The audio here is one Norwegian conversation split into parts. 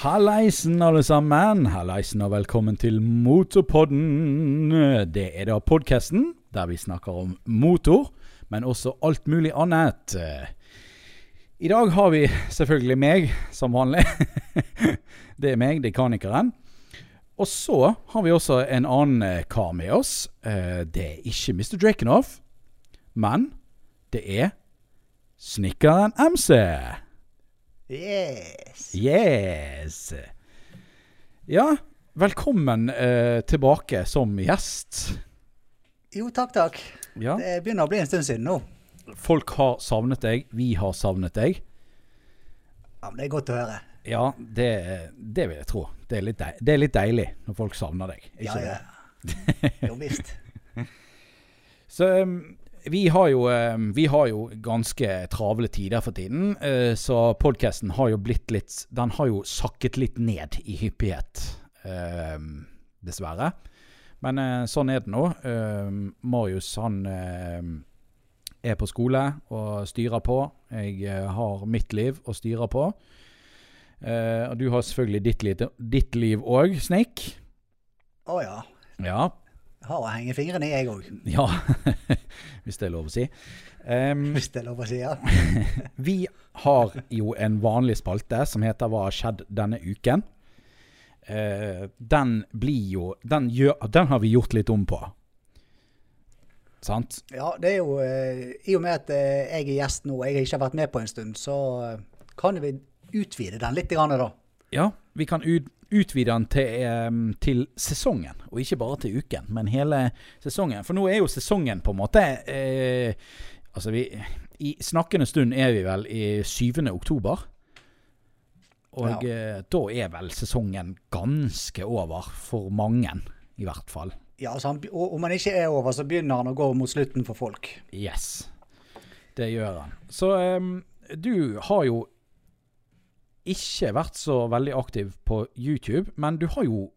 Hallaisen, alle sammen. Hallaisen og velkommen til Motorpodden. Det er da podkasten der vi snakker om motor, men også alt mulig annet. I dag har vi selvfølgelig meg, som vanlig. det er meg, dekanikeren. Og så har vi også en annen kar med oss. Eh, Det er ikke Mr. Drakenhoff, men det er snekkeren MC. Yes. Yes! Ja, velkommen eh, tilbake som gjest. Jo, takk, takk. Ja. Det begynner å bli en stund siden nå. Folk har savnet deg, vi har savnet deg. Ja, men Det er godt å høre. Ja, det, det vil jeg tro. Det er, litt deilig, det er litt deilig når folk savner deg. Ikke ja. ja. Jo visst. Så um, vi har, jo, um, vi har jo ganske travle tider for tiden, eh, så podkasten har jo blitt litt Den har jo sakket litt ned i hyppighet, um, dessverre. Men eh, sånn er det nå. Um, Marius, han er på skole og styrer på. Jeg eh, har mitt liv å styre på. Og du har selvfølgelig ditt liv, ditt liv òg, Snik. Å ja. Ja. Har å henge fingrene i, jeg òg. ja. Hvis det er lov å si. Um, Hvis det er lov å si. ja. vi har jo en vanlig spalte som heter 'Hva har skjedd denne uken'? Uh, den blir jo den, gjør, den har vi gjort litt om på. Sant? Ja, det er jo uh, I og med at uh, jeg er gjest nå, og jeg ikke har vært med på en stund, så kan vi utvide den litt, grann, da. Ja, vi kan ut, utvide den til, til sesongen, og ikke bare til uken, men hele sesongen. For nå er jo sesongen på en måte eh, Altså, vi I snakkende stund er vi vel i 7. oktober. Og eh, da er vel sesongen ganske over, for mange i hvert fall. Ja, altså han, og Om han ikke er over, så begynner han å gå mot slutten for folk. Yes. Det gjør han. Så um, du har jo ikke vært så veldig aktiv på YouTube, men du har jo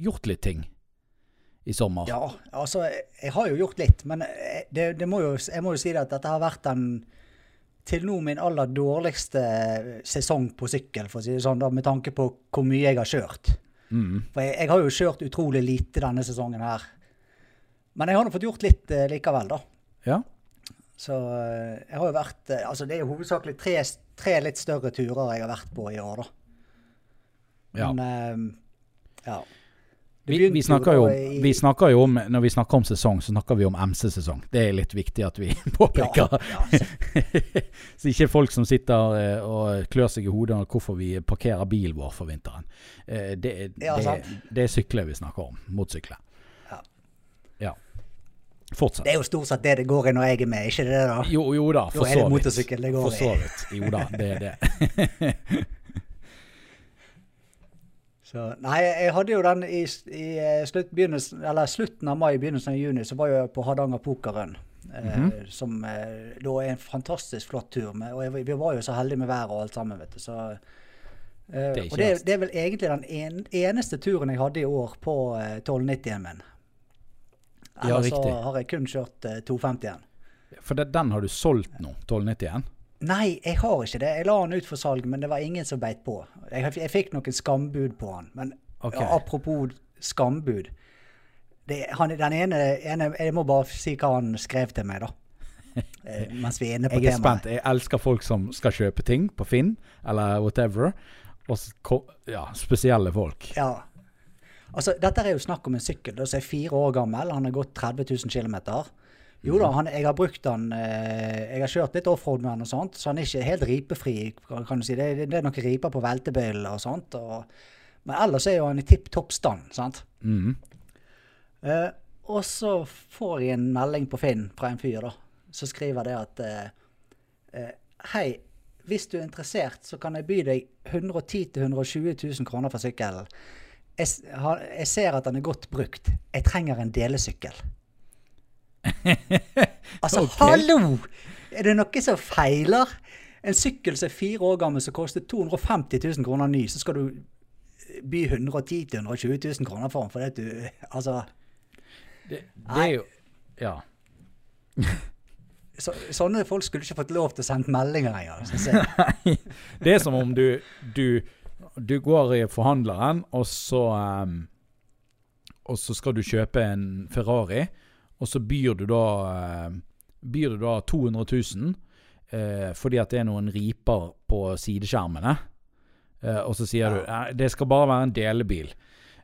gjort litt ting i sommer. Ja, altså, jeg, jeg har jo gjort litt, men det, det må jo, jeg må jo si det at dette har vært den til nå min aller dårligste sesong på sykkel, for å si det sånn, da, med tanke på hvor mye jeg har kjørt. Mm. For jeg, jeg har jo kjørt utrolig lite denne sesongen her. Men jeg har nå fått gjort litt eh, likevel, da. Ja. Så eh, jeg har jo vært eh, Altså, det er jo hovedsakelig tre, tre litt større turer jeg har vært på i år, da. ja. Men uh, ja. Vi, vi, snakker jo, vi snakker jo om Når vi snakker om sesong, så snakker vi om MC-sesong. Det er litt viktig at vi påpeker. Ja, ja, så ikke folk som sitter eh, og klør seg i hodet om hvorfor vi parkerer bilen vår for vinteren. Det, Det, Ja, det, det er sykler vi snakker om. Motorsykler. Fortsett. Det er jo stort sett det det går i når jeg er med, ikke det da? Jo, jo da, Da for er det så vidt. motorsykkel det går For så vidt. Jo da, det er det. Så, nei, jeg hadde jo den i, i eh, slutt, eller slutten av mai, begynnelsen av juni, så var jeg på Hardanger Pokerrun. Eh, Mhm. Som eh, da er en fantastisk flott tur. Med, og jeg, vi var jo så heldige med været og alt sammen, vet du. Så, eh, det og det, det er vel egentlig den en, eneste turen jeg hadde i år på eh, 1290-en min. Ja, Ellers så riktig. har jeg kun kjørt eh, 250-en. For det, den har du solgt nå, 1291? Nei, jeg har ikke det. Jeg la den ut for salg, men det var ingen som beit på. Jeg, jeg fikk noen skambud på han. Men okay. ja, apropos skambud. Det, han, den ene, ene Jeg må bare si hva han skrev til meg, da. Eh, mens vi er inne på Jeg er temaet. spent. Jeg elsker folk som skal kjøpe ting på Finn, eller whatever. Og så ja, spesielle folk. Ja. Altså, dette er jo snakk om en sykkel som er fire år gammel. Han har gått 30 000 km. Jo da, han, jeg har brukt han eh, Jeg har kjørt litt offroad med han og sånt, så han er ikke helt ripefri, kan du si. Det, det, er noen riper på veltebøyler og sånt. Og, men ellers er jo han i tipp topp stand, sant. Mhm. Eh, og så får jeg en melding på Finn fra en fyr, da. Som skriver det at eh, Hei, hvis du er interessert, så kan jeg by deg 110 000-120 000 kroner for sykkelen. Jeg, har- jeg ser at den er godt brukt. Jeg trenger en delesykkel. Altså, okay. hallo! Er det noe som feiler? En sykkel som er fire år gammel, som koster 250 000 kroner ny, så skal du by 110 000-120 000 kroner for den fordi du Altså Det, det er jo Ja. så, Sånne folk skulle ikke fått lov til å sende meldinger engang. Det er som om du, du du går i forhandleren, og så um, Og så skal du kjøpe en Ferrari, og så byr du da uh, Byr du da 200 000 uh, fordi at det er noen riper på sideskjermene. Uh, og så sier Ja. du "Nei, det skal bare være en delebil.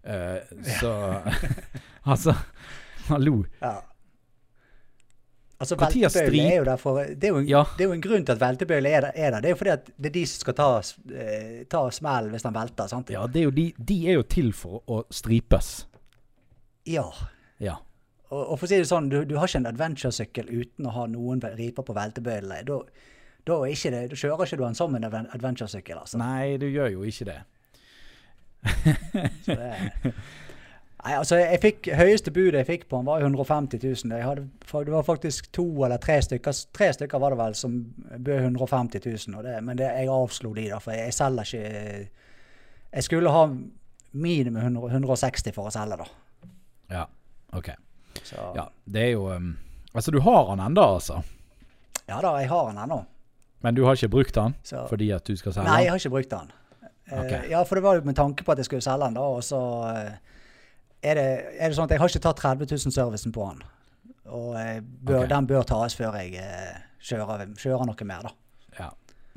Eh, så Altså, hallo. Ja. Altså, veltebøyle er jo der for det er jo, en, Ja. det er jo en grunn til at veltebøyle er der, er der. Det er jo fordi at det er de som skal ta, eh, ta smell hvis den velter. sant? Ja, det er de, de er jo til for å stripes. Ja. Ja. Og, og for å si det sånn, du, du har ikke en adventuresykkel uten å ha noen riper på veltebøylene. Da, da, er da kjører ikke du den som en adven- adventuresykkel, altså. Nei, du gjør jo ikke det. Så det, nei, altså jeg fikk, Høyeste budet jeg fikk på han var jo 150 000. Jeg hadde, det var faktisk to eller tre stykker tre stykker var det vel som bød 150 000. Og det, men det, jeg avslo de, da, for jeg selger ikke Jeg skulle ha minimum 100, 160 for å selge, da. Ja, OK. Så, Ja, det er jo um, Altså, du har han ennå, altså. ja da, jeg har han ennå. Men du har ikke brukt han Så- fordi at du skal selge Nei, jeg har ikke brukt han. Okay. Uh, ja, for det var jo med tanke på at jeg skulle selge han, da, og så eh, er, det, er det sånn at jeg har ikke tatt 30 000 servicen på den. Og eh, bør, okay. den bør tas før jeg eh, kjører, kjører noe mer, da. Ja.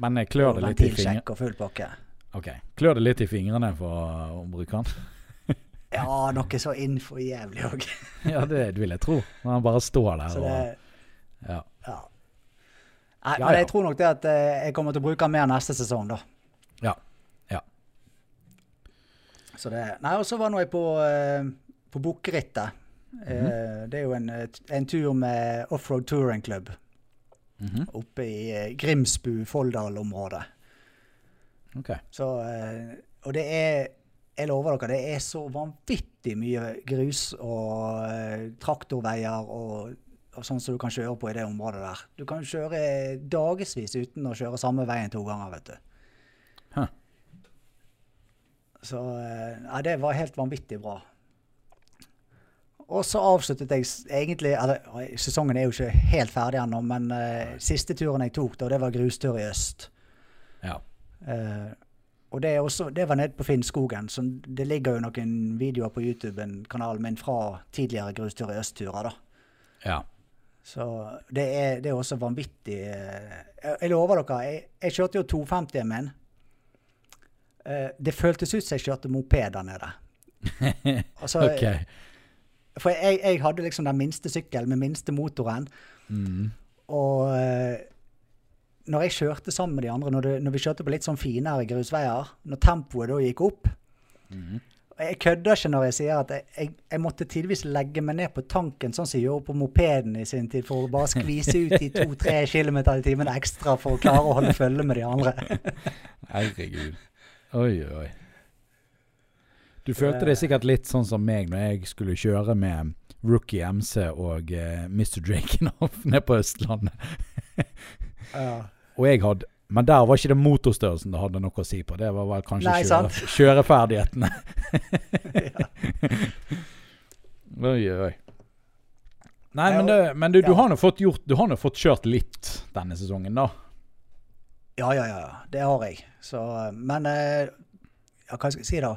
Men jeg klør det litt i fingrene og full pakke. Ok. Klør det litt i fingrene for å bruke den? Ja, noe så innenfor jævlig òg. ja, det vil jeg tro. Når han bare står der det, og ja. Ja. Nei, men jeg tror nok det at eh, jeg kommer til å bruke den mer neste sesong, da. Ja. Så det Nei, og så var nå jeg på, eh, på Bukkerittet. Mm -hmm. Det er jo en, en tur med offroad touring club Mhm. oppe i eh, Grimsbu-Folldal-området. Okay. Så eh, Og det er Jeg lover dere, det er så vanvittig mye grus og eh, traktorveier og, og sånn som du kan kjøre på i det området der. Du kan kjøre dagevis uten å kjøre samme veien to ganger, vet du. Så ja, det var helt vanvittig bra. Og så avsluttet jeg egentlig Eller sesongen er jo ikke helt ferdig ennå, men uh, siste turen jeg tok, da, det var grustur i øst. Ja. Uh, og det, også, det var nede på Finnskogen, så det ligger jo noen videoer på YouTube-kanalen min fra tidligere grustur i øst-turer, da. Ja. Så det er, det er også vanvittig eh, Jeg, jeg lover dere, jeg, jeg kjørte jo 250-en min. Eh, det føltes ut som jeg kjørte moped der nede. Altså, okay. For jeg, jeg hadde liksom den minste sykkelen med minste motoren. Mm. Og eh, når jeg kjørte sammen med de andre, når, det, når vi kjørte på litt sånn finere grusveier, når tempoet da gikk opp mm. Jeg kødder ikke når jeg sier at jeg, jeg, jeg måtte tidvis legge meg ned på tanken, sånn som jeg gjorde på mopeden i sin tid, for å bare skvise ut de to-tre kilometer i timen ekstra for å klare å holde følge med de andre. Herregud. Oi, oi. Du følte deg sikkert litt sånn som meg når jeg skulle kjøre med Rookie MC og uh, Mr. Drakenhoff ned på Østlandet. Ja. Og jeg hadde Men der var ikke det motorstørrelsen det hadde noe å si på. Det var vel kanskje Nei, kjøre, kjøreferdighetene. Oi, oi. Nei, men, det, men du, du har nå fått gjort Du har nå fått kjørt litt denne sesongen, da. Ja, ja, ja. Det har jeg. Så, men eh, ja, hva skal jeg si, da?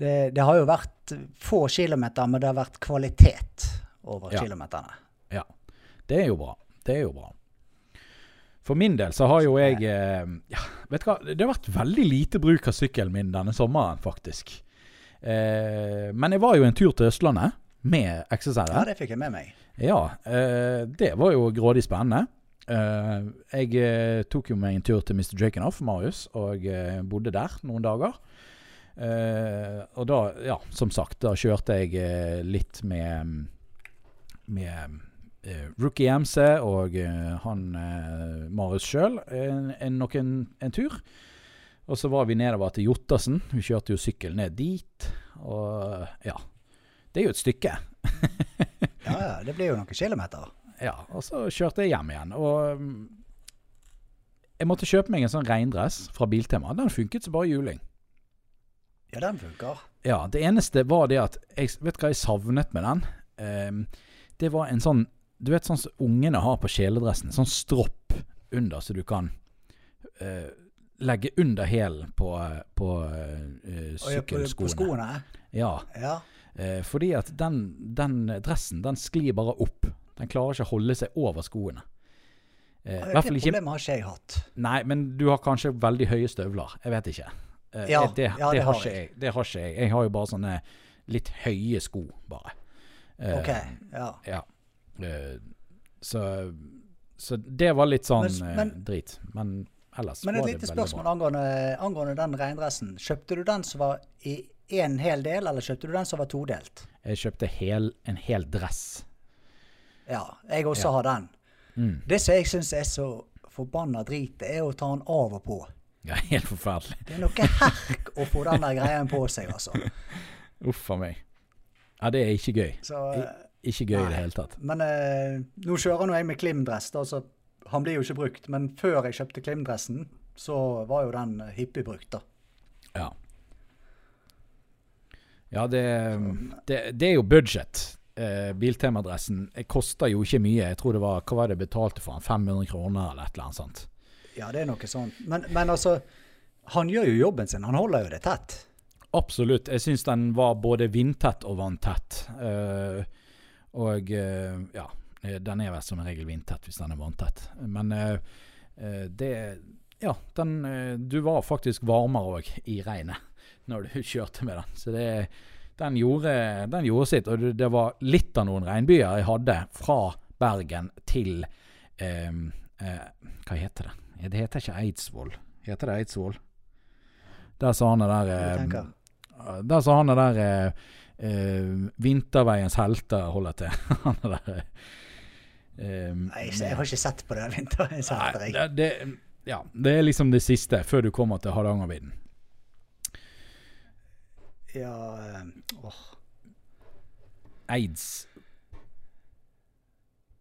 Det, det har jo vært få kilometer, men det har vært kvalitet over Ja. kilometerne. Det er jo bra. Det er jo bra. For min del så har jo jeg eh, ja, Vet du hva, det har vært veldig lite bruk av sykkelen min denne sommeren, faktisk. Eh, men jeg var jo en tur til Østlandet med XSR. Ja, det fikk jeg med meg. Ja, eh, det var jo grådig spennende. Eh, jeg eh, tok jo meg en tur til Mr. Jakenoff, Marius, og uh, bodde der noen dager. Og da, ja, som sagt, da kjørte jeg litt med Med Rookie MC og han Marius sjøl en, nok en, en tur. Og så var vi nedover til Jottersen. Vi kjørte jo sykkel ned dit. Og ja. Det er jo et stykke. Ja, ja, det blir jo noen kilometer. Ja, og så kjørte jeg hjem igjen. Og mm, jeg måtte kjøpe meg en sånn regndress fra Biltema. Den funket som bare juling. Ja, den funker. Ja, det eneste var det at jeg, Vet du hva jeg savnet med den? Um, det var en sånn Du vet sånn som ungene har på kjeledressen? Sånn stropp under, så du kan uh, legge under hælen på, på uh, sykkelskoene. på, på skoene? Ja, Ja. Uh, fordi at den, den dressen den sklir bare opp. Den klarer ikke å holde seg over skoene. Eh, Det problemet har ikke jeg hatt. Nei, men du har kanskje veldig høye støvler. Jeg vet ikke. Eh, Ja, det, ja, det, det har har ikke jeg. Det har ikke jeg. Jeg har jo bare sånne litt høye sko, bare. Eh, OK. Ja. Ja. Eh, så, så det var litt sånn Men- eh, men- drit. Men ellers Men var et det lite veldig spørsmål bra. angående, angående den regndressen. Kjøpte du den som var i én hel del, eller kjøpte du den som var todelt? Jeg kjøpte hel, en hel dress. Ja, jeg også Ja. har den. Mm. Det som jeg syns er så forbanna drit, det er å ta den av og på. Ja, helt forferdelig. Det er noe herk å få den der greien på seg, altså. Uff a meg. Ja, det er ikke gøy. Så, I, ikke gøy i det hele tatt. men eh, nå kjører nå jeg med Klim-dress, da, så han blir jo ikke brukt. Men før jeg kjøpte Klim-dressen, så var jo den hippie hyppig brukt, da. Ja. Ja, det, det, det er jo budget. Eh, Biltemadressen eh, koster jo ikke mye. Jeg tror det var Hva var det jeg betalte for den? 500 kroner eller et eller annet sånt. Ja, det er noe sånt. Men, men altså, han gjør jo jobben sin. Han holder jo det tett. Absolutt. Jeg syns den var både vindtett og vanntett. Uh, og uh, ja, den er vel som regel vindtett hvis den er vanntett. Men eh, det Ja, den Du var faktisk varmere òg i regnet når du kjørte med den. Så det den gjorde, den gjorde sitt. Og det, var litt av noen regnbyer jeg hadde fra Bergen til eh, eh, Hva heter det? Det heter ikke Eidsvoll. Heter det Eidsvoll? Der sa han det der eh, der sa han det der eh, eh, Vinterveiens helter holder til. han det der eh, Nei, jeg, jeg har ikke sett på det vinteren. Nei, det, det, ja, det er liksom det siste før du kommer til Hardangervidda. Ja, eh, åh. Eids.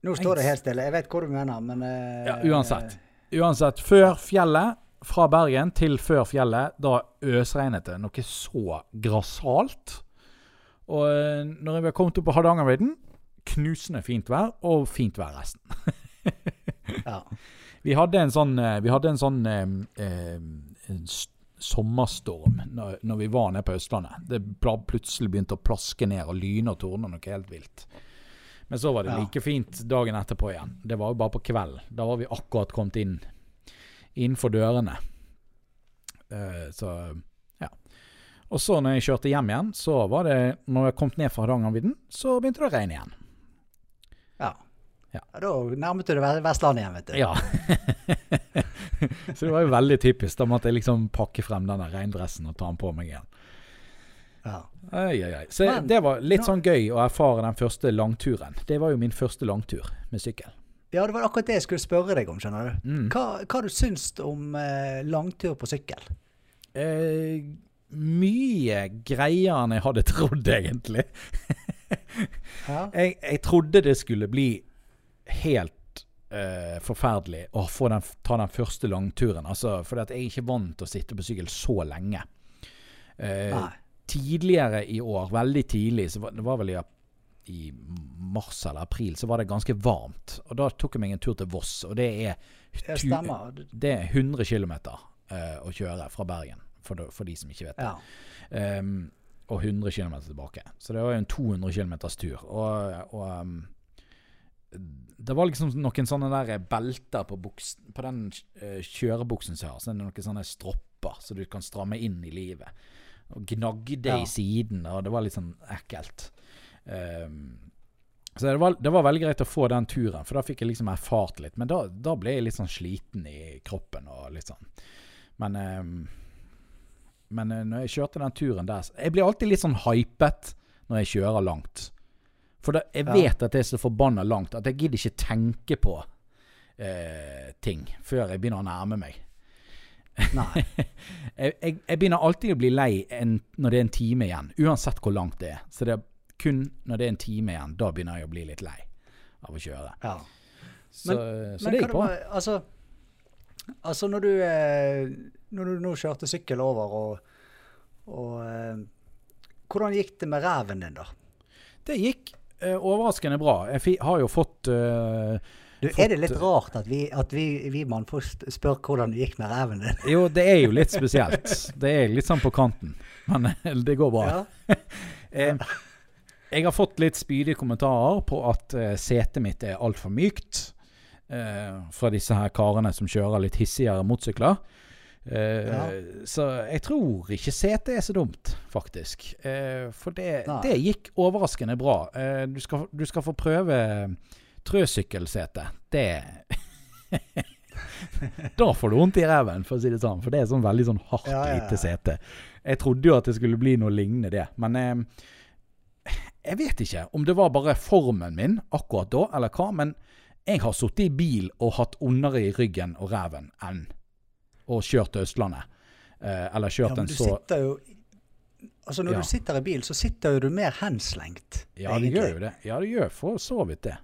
Nå står det helt stille. Jeg vet hva du mener, men eh, Ja, uansett. Uansett, før fjellet, fra Bergen til før fjellet, da øsregnet det noe så grassat. Og eh, når vi har kommet opp på Hardangervidda, knusende fint vær, og fint vær resten. Ja. Vi hadde en sånn, eh, vi hadde en sånn eh, eh, en s- sommerstorm når, når vi var nede på Østlandet. Det plutselig begynte å plaske ned og lyne og tordne noe helt vilt. Men så var det like fint dagen etterpå igjen. Det var jo bare på kvelden. Da var vi akkurat kommet inn innenfor dørene. Uh, så ja. Og så når jeg kjørte hjem igjen, så var det Når jeg kom ned fra Hardangervidda, så begynte det å regne igjen. ja. Ja. Ja, Da nærmet du deg Ve- Vestlandet igjen, vet du. Ja. så det var jo veldig typisk. Da måtte jeg liksom pakke frem denne regndressen og ta den på meg igjen. Ja. Ai, ai, ai. Så Men, det var litt sånn gøy å erfare den første langturen. Det var jo min første langtur med sykkel. Ja, det var akkurat det jeg skulle spørre deg om, skjønner du. Mm. Hva, hva du syns om eh, langtur på sykkel? Eh, mye greiere enn jeg hadde trodd, egentlig. Ja. Jeg, jeg trodde det skulle bli helt eh, forferdelig å få den, ta den første langturen. Altså, for jeg er ikke vant til å sitte på sykkel så lenge. Eh, tidligere i år, veldig tidlig, så var, det var vel i, i mars eller april, så var det ganske varmt. Og da tok jeg meg en tur til Voss, og det er, tu- det er 100 km eh, å kjøre fra Bergen, for, de- for de som ikke vet det. Ja. Um, og 100 km tilbake. Så det var jo en 200 km tur. Og, og ehm, det var liksom noen sånne der belter på, buksen, på den eh, kjørebuksen som jeg har. Så er det noen sånne stropper så du kan stramme inn i livet. Og gnagde Ja. i siden, og det var litt sånn ekkelt. Um, så det var, det var veldig greit å få den turen, for da fikk jeg liksom erfart litt. Men da, da ble jeg litt sånn sliten i kroppen og litt sånn. Men um, men eh, når jeg kjørte den turen der Jeg blir alltid litt sånn hypet når jeg kjører langt. For da, jeg vet at det er så forbanna langt at jeg gidder ikke tenke på eh, ting før jeg begynner å nærme meg. Nei. Jeg, jeg, jeg begynner alltid å bli lei en, når det er en time igjen, uansett hvor langt det er. Så det er kun når det er en time igjen, da begynner jeg å bli litt lei av å kjøre. Ja. Så, så Men det gikk bra. Altså, altså når du eh, Når du nå kjørte sykkel over og, og eh, Hvordan gikk det med reven din, da? Det gikk overraskende bra. Jeg har jo fått uh, Du, fått- er det litt rart at vi, at vi, vi mannfolk spør hvordan det gikk med reven din? Jo, det er jo litt spesielt. Det er litt sånn på kanten. Men eh, det går bra. Ja. Eh, jeg har fått litt spydige kommentarer på at eh, setet mitt er altfor mykt. Eh, fra disse her karene som kjører litt hissigere motorsykler. Eh, Ja. Så jeg tror ikke setet er så dumt, faktisk. Eh, for det, det gikk overraskende bra. Eh, du, skal, du skal få prøve trøsykkelsete. Det Da får du vondt i ræven, for å si det sånn. For det er sånn veldig sånn hardt, Ja, ja, ja. lite sete. Jeg trodde jo at det skulle bli noe lignende det. Men eh, jeg vet ikke om det var bare formen min akkurat da, eller hva. Men jeg har sittet i bil og hatt ondere i ryggen og ræven enn å kjørt til Østlandet. Eh, eller Ja, kjørt men en så sitter jo Altså Når Ja. du sitter i bil, så sitter jo du mer henslengt. Ja, det gjør jo det. Ja, det gjør for så vidt det.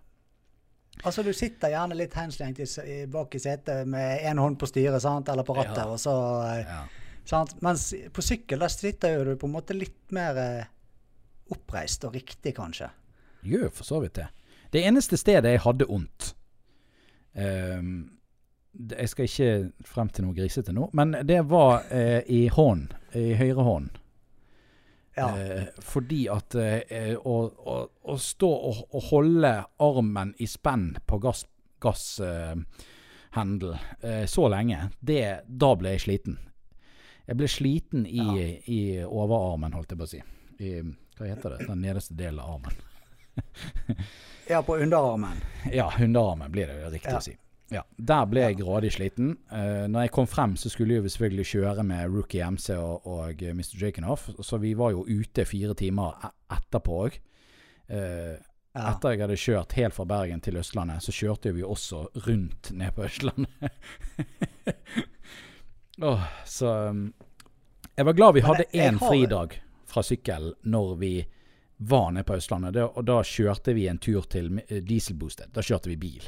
Altså Du sitter gjerne litt henslengt i, i, bak i setet med én hånd på styret sant? eller på rattet. Ja. og så... eh, Ja. Sant? Mens på sykkel der sitter jo du på en måte litt mer eh, oppreist og riktig, kanskje. Gjør for så vidt det. Det eneste stedet jeg hadde vondt ehm, det- Jeg skal ikke frem til noe grisete nå, men det var eh, i hånd. I høyre hånd. Ja. Eh, fordi at eh, å, å, å stå og, og holde armen i spenn på gasshendel gass, eh, eh, så lenge, det, da ble jeg sliten. Jeg ble sliten i, Ja. i overarmen, holdt jeg på å si. I, hva heter det? Den nederste delen av armen. ja, på underarmen. Ja, underarmen blir det riktig Ja. å si. Ja, Der ble jeg grådig sliten. Uh, når jeg kom frem, så skulle vi selvfølgelig kjøre med Rookie MC og, og eh, Mr. Jakenhoff, så vi var jo ute fire timer e- etterpå òg. Ja. Etter jeg hadde kjørt helt fra Bergen til Østlandet, så kjørte vi også rundt ned på Østlandet. oh, så um, Jeg var glad vi hadde én har- fridag fra sykkel når vi var nede på Østlandet. Det, og da kjørte vi en tur til dieselbosted Dieselboosted. Da kjørte vi bil.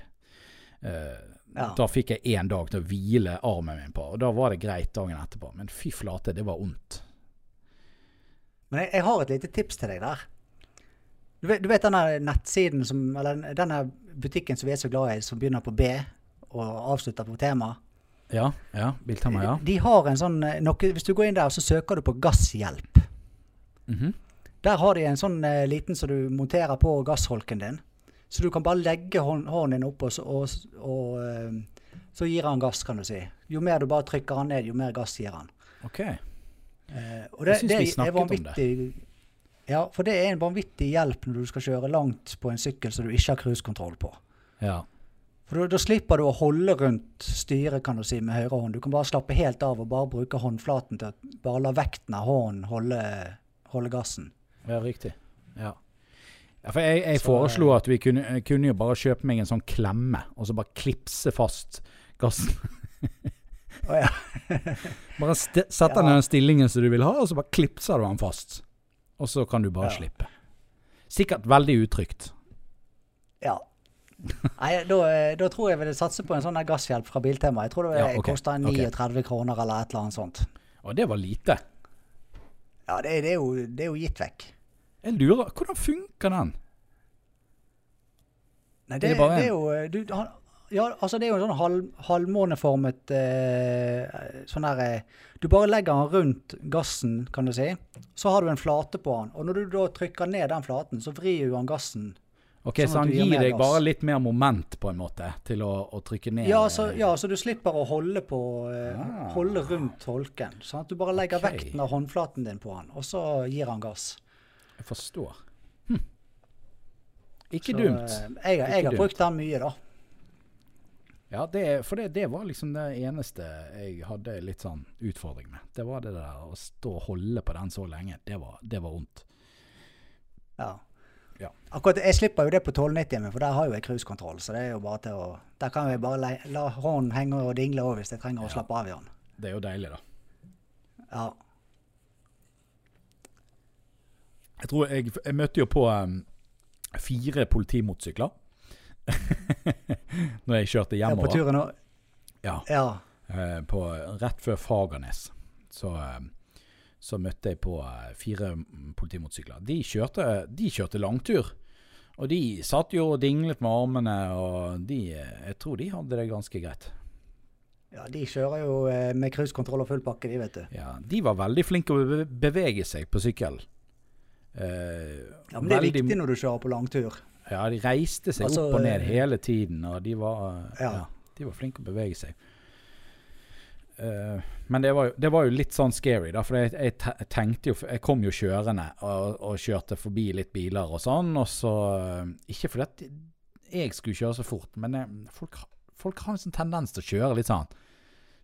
Eh, Ja. Da fikk jeg én dag til å hvile armen min på, og da var det greit dagen etterpå. Men fy flate, det var vondt. Men jeg, jeg har et lite tips til deg der. Du vet, du vet denne nettsiden som Eller denne butikken som vi er så glad i, som begynner på B og avslutter på tema? Ja, ja. Biltema, ja. De har en sånn eh, noe, Hvis du går inn der, så søker du på gasshjelp. Mhm. Der har de en sånn eh, liten som du monterer på gassholken din. Så du kan bare legge hånd, hånden din opp, og, så- og, og eh, så gir han gass, kan du si. Jo mer du bare trykker han ned, jo mer gass gir han. OK. Eh, og Jeg synes vi snakket om det. Ja, for det er en vanvittig hjelp når du skal kjøre langt på en sykkel som du ikke har cruisekontroll på. Ja. For da slipper du å holde rundt styret kan du si, med høyre hånd. Du kan bare slappe helt av og bare bruke håndflaten til å bare la vekten av hånden holde, holde gassen. Ja, riktig. Ja. Ja for jeg, jeg Så, foreslo at vi kunne, kunne jo bare kjøpe meg en sånn klemme, og så bare klipse fast gassen. oh, ja. Bare sette den i den stillingen som du vil ha, og så bare klipser du den fast. Og så kan du bare slippe. Sikkert veldig utrygt. ja. Nei, da, eh, da tror jeg vil satse på en sånn gasshjelp fra Biltema. Jeg tror det Ja, okay. koster ok. 39 kroner eller et eller annet sånt. Og det var lite. Ja, det, det, er, jo, det er jo gitt vekk. Jeg lurer Hvordan funker den? Nei, Det det, er bare det er jo eh, du, han, Ja, altså det er jo en sånn halv, halvmåneformet eh, sånn der eh, Du bare legger den rundt gassen, kan du si. Så har du en flate på den. Og når du da trykker ned den flaten, så vrir jo han gassen. Ok, Sånn Så han gir gir deg gass. bare litt mer moment, på en måte, til å, å trykke ned Ja så, ja, så du slipper å holde på eh, Ah. Holde rundt holken. Sånn at du bare legger okay. vekten av håndflaten din på den, og så gir han gass. Jeg forstår. Hm. Ikke Så, dumt. eh, jeg, Ikke jeg har dumt. brukt den mye, da. Ja, det, for det, det var liksom det eneste jeg hadde litt sånn utfordring med. Det var det der å stå og holde på den så lenge. Det var, det var vondt. Ja. Ja. Akkurat, Jeg slipper jo det på 1290 min, for der har jo jeg cruisekontroll. Så det er jo bare til å Der kan jeg bare la, la hånden henge og dingle over hvis jeg trenger å slappe av i den. Det er jo deilig, da. Ja. Jeg tror jeg, jeg møtte jo på um, fire politimotorsykler når jeg kjørte ja på turen òg. Ja, Ja. Uh, på, rett før Fagernes. Så, uh, så møtte jeg på eh, fire mm, politimotorsykler. De kjørte, de kjørte langtur. Og de satt jo og dinglet med armene, og de, jeg tror de hadde det ganske greit. Ja, de kjører jo eh, med cruisekontroll og full pakke, de, vet du. Ja, De var veldig flinke å bevege seg på sykkel. Eh, Ja, Men det er veldig- viktig når du kjører på langtur. Ja, de reiste seg Altså, opp og ned eh, hele tiden, og de var, Ja. ja. de var flinke å bevege seg. Uh, men det var, jo, det var jo litt sånn scary, da, for jeg, jeg tenkte jo Jeg kom jo kjørende og, og kjørte forbi litt biler og sånn, og så Ikke fordi jeg skulle kjøre så fort, men jeg, folk, folk har en sånn tendens til å kjøre litt sånn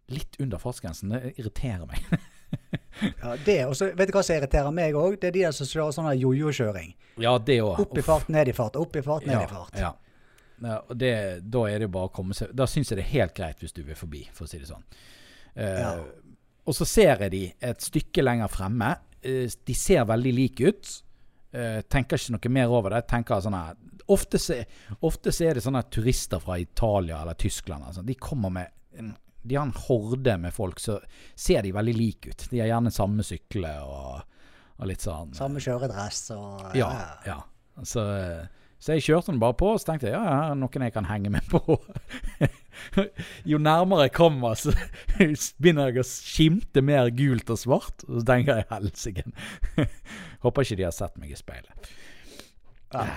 Litt under fartsgrensen. Det irriterer meg. Ja, det, og så Vet du hva som irriterer meg òg? Det er de der som kjører sånn jojo-kjøring. ja, det også. Opp i fart, ned i fart, opp i fart, ned i fart. Ja. ja og det, da er det bare å komme seg Da syns jeg det er helt greit hvis du vil forbi, for å si det sånn. Uh, Ja. Og så ser jeg de et stykke lenger fremme. Uh, de ser veldig like ut. Uh, tenker ikke noe mer over det. Tenker sånn her Ofte, så- ofte så er det sånne turister fra Italia eller Tyskland. Altså. De kommer med en, De har en horde med folk, så ser de veldig like ut. De har gjerne samme sykle og, og litt sånn Samme kjøredress og ja, ja. Så, så jeg kjørte den bare på, og så tenkte jeg ja, er noen jeg kan henge med på. jo nærmere jeg kommer, så begynner jeg å skimte mer gult og svart. Og så tenker jeg helsike. Håper ikke de har sett meg i speilet. Ja.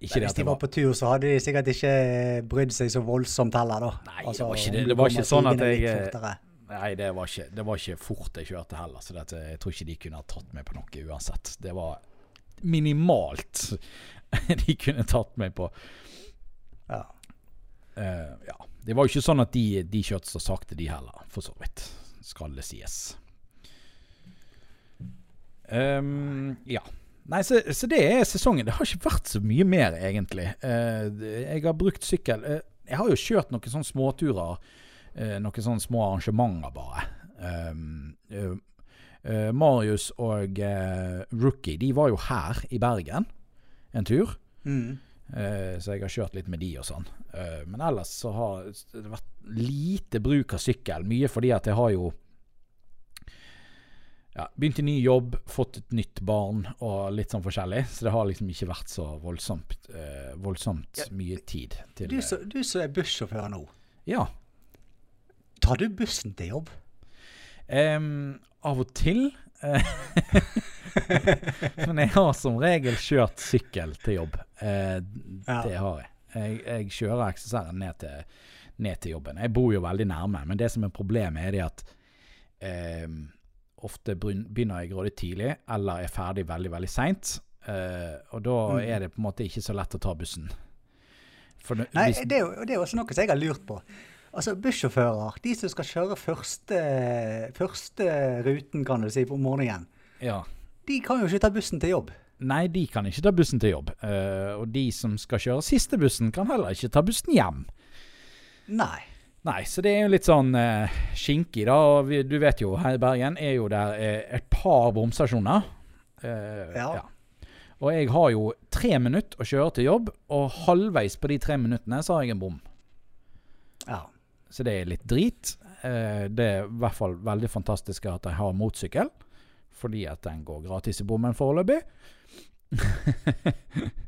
Ikke Hvis de var var på tur, så hadde de sikkert ikke brydd seg så voldsomt heller, da. Nei, Altså, det var ikke det. Det var ikke sånn at jeg. Nei, det var ikke, det var ikke fort jeg kjørte heller, så dette, jeg tror ikke de kunne ha tatt meg på noe uansett. Det var minimalt de kunne tatt meg på. Ja. Uh, ja. Det var jo ikke sånn at de, de kjørte så sakte, de heller, for så vidt. Skal det sies. Um, ja. Nei, så, så det er sesongen. Det har ikke vært så mye mer, egentlig. Eh, jeg har brukt sykkel eh, Jeg har jo kjørt noen sånne småturer. eh, noen sånne små arrangementer, bare. Ehm, eh, eh, Marius og Rookie de var jo her i Bergen en tur. Mm. Så jeg har kjørt litt med de og sånn. Men ellers så har det vært lite bruk av sykkel. Mye fordi at jeg har jo ja, begynt i ny jobb, fått et nytt barn og litt sånn forskjellig. Så det har liksom ikke vært så voldsomt, eh, voldsomt Ja, mye tid til Du som er bussjåfør nå, Ja. tar du bussen til jobb? Um, av og til. eh, Men jeg har som regel kjørt sykkel til jobb. Eh, Ja. Det har jeg. Jeg, jeg kjører XSR ned ned til jobben. Jeg bor jo veldig nærme, men det som er problemet, er det at em, ofte begynner jeg grådig tidlig, eller er ferdig veldig, veldig seint. Uh, og da Mm. er det på en måte ikke så lett å ta bussen. For det- Nei, hvis- det er, jo, det er også noe som jeg har lurt på. Altså, Bussjåfører, de som skal kjøre første, første ruten kan du si, på morgenen, ja. de kan jo ikke ta bussen til jobb. Nei, de kan ikke ta bussen til jobb. Uh, og de som skal kjøre siste bussen, kan heller ikke ta bussen hjem. Nei. Nei, så det er jo litt sånn uh, skinkig, da. Og vi, du vet jo, her i Bergen er jo der eh, et par bomstasjoner. Eh, Ja. Og jeg har jo tre minutter å kjøre til jobb, og halvveis på de tre minuttene så har jeg en bom. Ja. Så det er litt drit. Eh, det er i hvert fall veldig fantastisk at jeg har motsykkel, fordi at den går gratis i bommen foreløpig.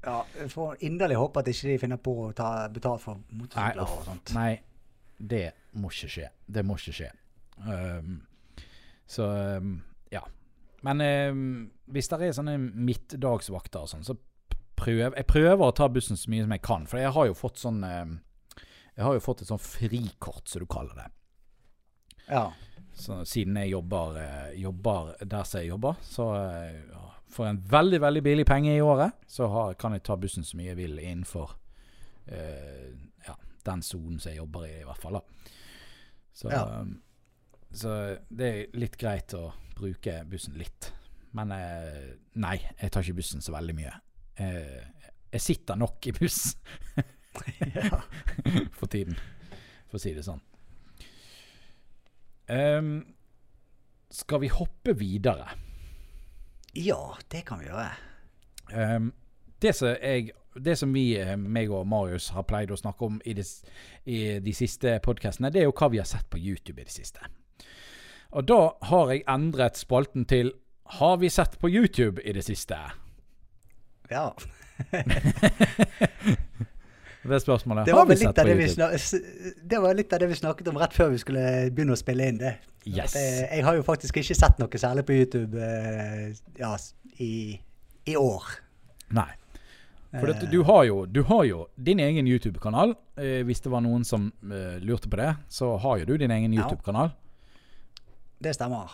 ja. Jeg får inderlig håpe at ikke de finner på å ta betalt for motorsykler og sånt. Nei, det må ikke skje. Det må ikke skje. Um, så um, ja. Men um, hvis det er sånne midtdagsvakter og sånn, så prøv, jeg prøver å ta bussen så mye som jeg kan. For jeg har jo fått sånn Jeg har jo fått et sånn frikort, som du kaller det. Ja. Så siden jeg jobber, eh, jobber der som jeg jobber, så eh, ja, for en veldig, veldig billig penge i året, så har, kan jeg ta bussen så mye jeg vil innenfor uh, ja, den sonen som jeg jobber i, i hvert fall. da. Så, Ja. um, så det er litt greit å bruke bussen litt. Men eh, nei, jeg tar ikke bussen så veldig mye. Eh, jeg sitter nok i bussen ja. for tiden, for å si det sånn. Um, skal vi hoppe videre? ja, det kan vi gjøre. Um, det, som jeg, det som vi, eh, meg og Marius, har pleid å snakke om i de, i de siste podkastene, det er jo hva vi har sett på YouTube i det siste. Og da har jeg endret spalten til Har vi sett på YouTube i det siste? Ja. Det er spørsmålet. Det Har vi sett på YouTube? det var litt av det vi snakket om rett før vi skulle begynne å spille inn det. Yes. Jeg, jeg har jo faktisk ikke sett noe særlig på YouTube eh, ja, i, i år. Nei. For dette, du, har jo, du har jo din egen YouTube-kanal. Eh, hvis det var noen som eh, lurte på det, så har jo du din egen YouTube-kanal. Det stemmer.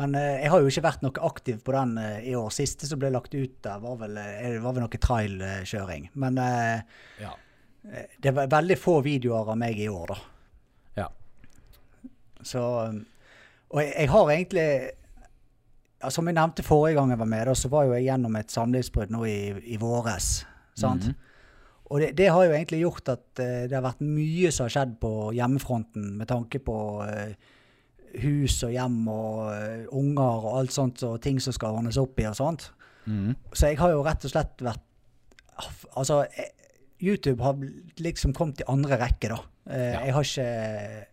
Men eh, jeg har jo ikke vært noe aktiv på den eh, i år. Siste som ble lagt ut der, var vel, eh, var vel noe trailkjøring. Men eh, Ja. eh, det var veldig få videoer av meg i år, da. ja. Så Og jeg, jeg har egentlig ja, Som jeg nevnte forrige gang jeg var med, da, så var jo jeg gjennom et samlivsbrudd nå i, i våres. Sant? Mhm. Og det, det har jo egentlig gjort at uh, det har vært mye som har skjedd på hjemmefronten med tanke på uh, hus og hjem og uh, unger og alt sånt og ting som skal ordnes opp i og sånt. Mm. Så jeg har jo rett og slett vært Altså, YouTube har liksom kommet i andre rekke, da. Ja. jeg, har ikke,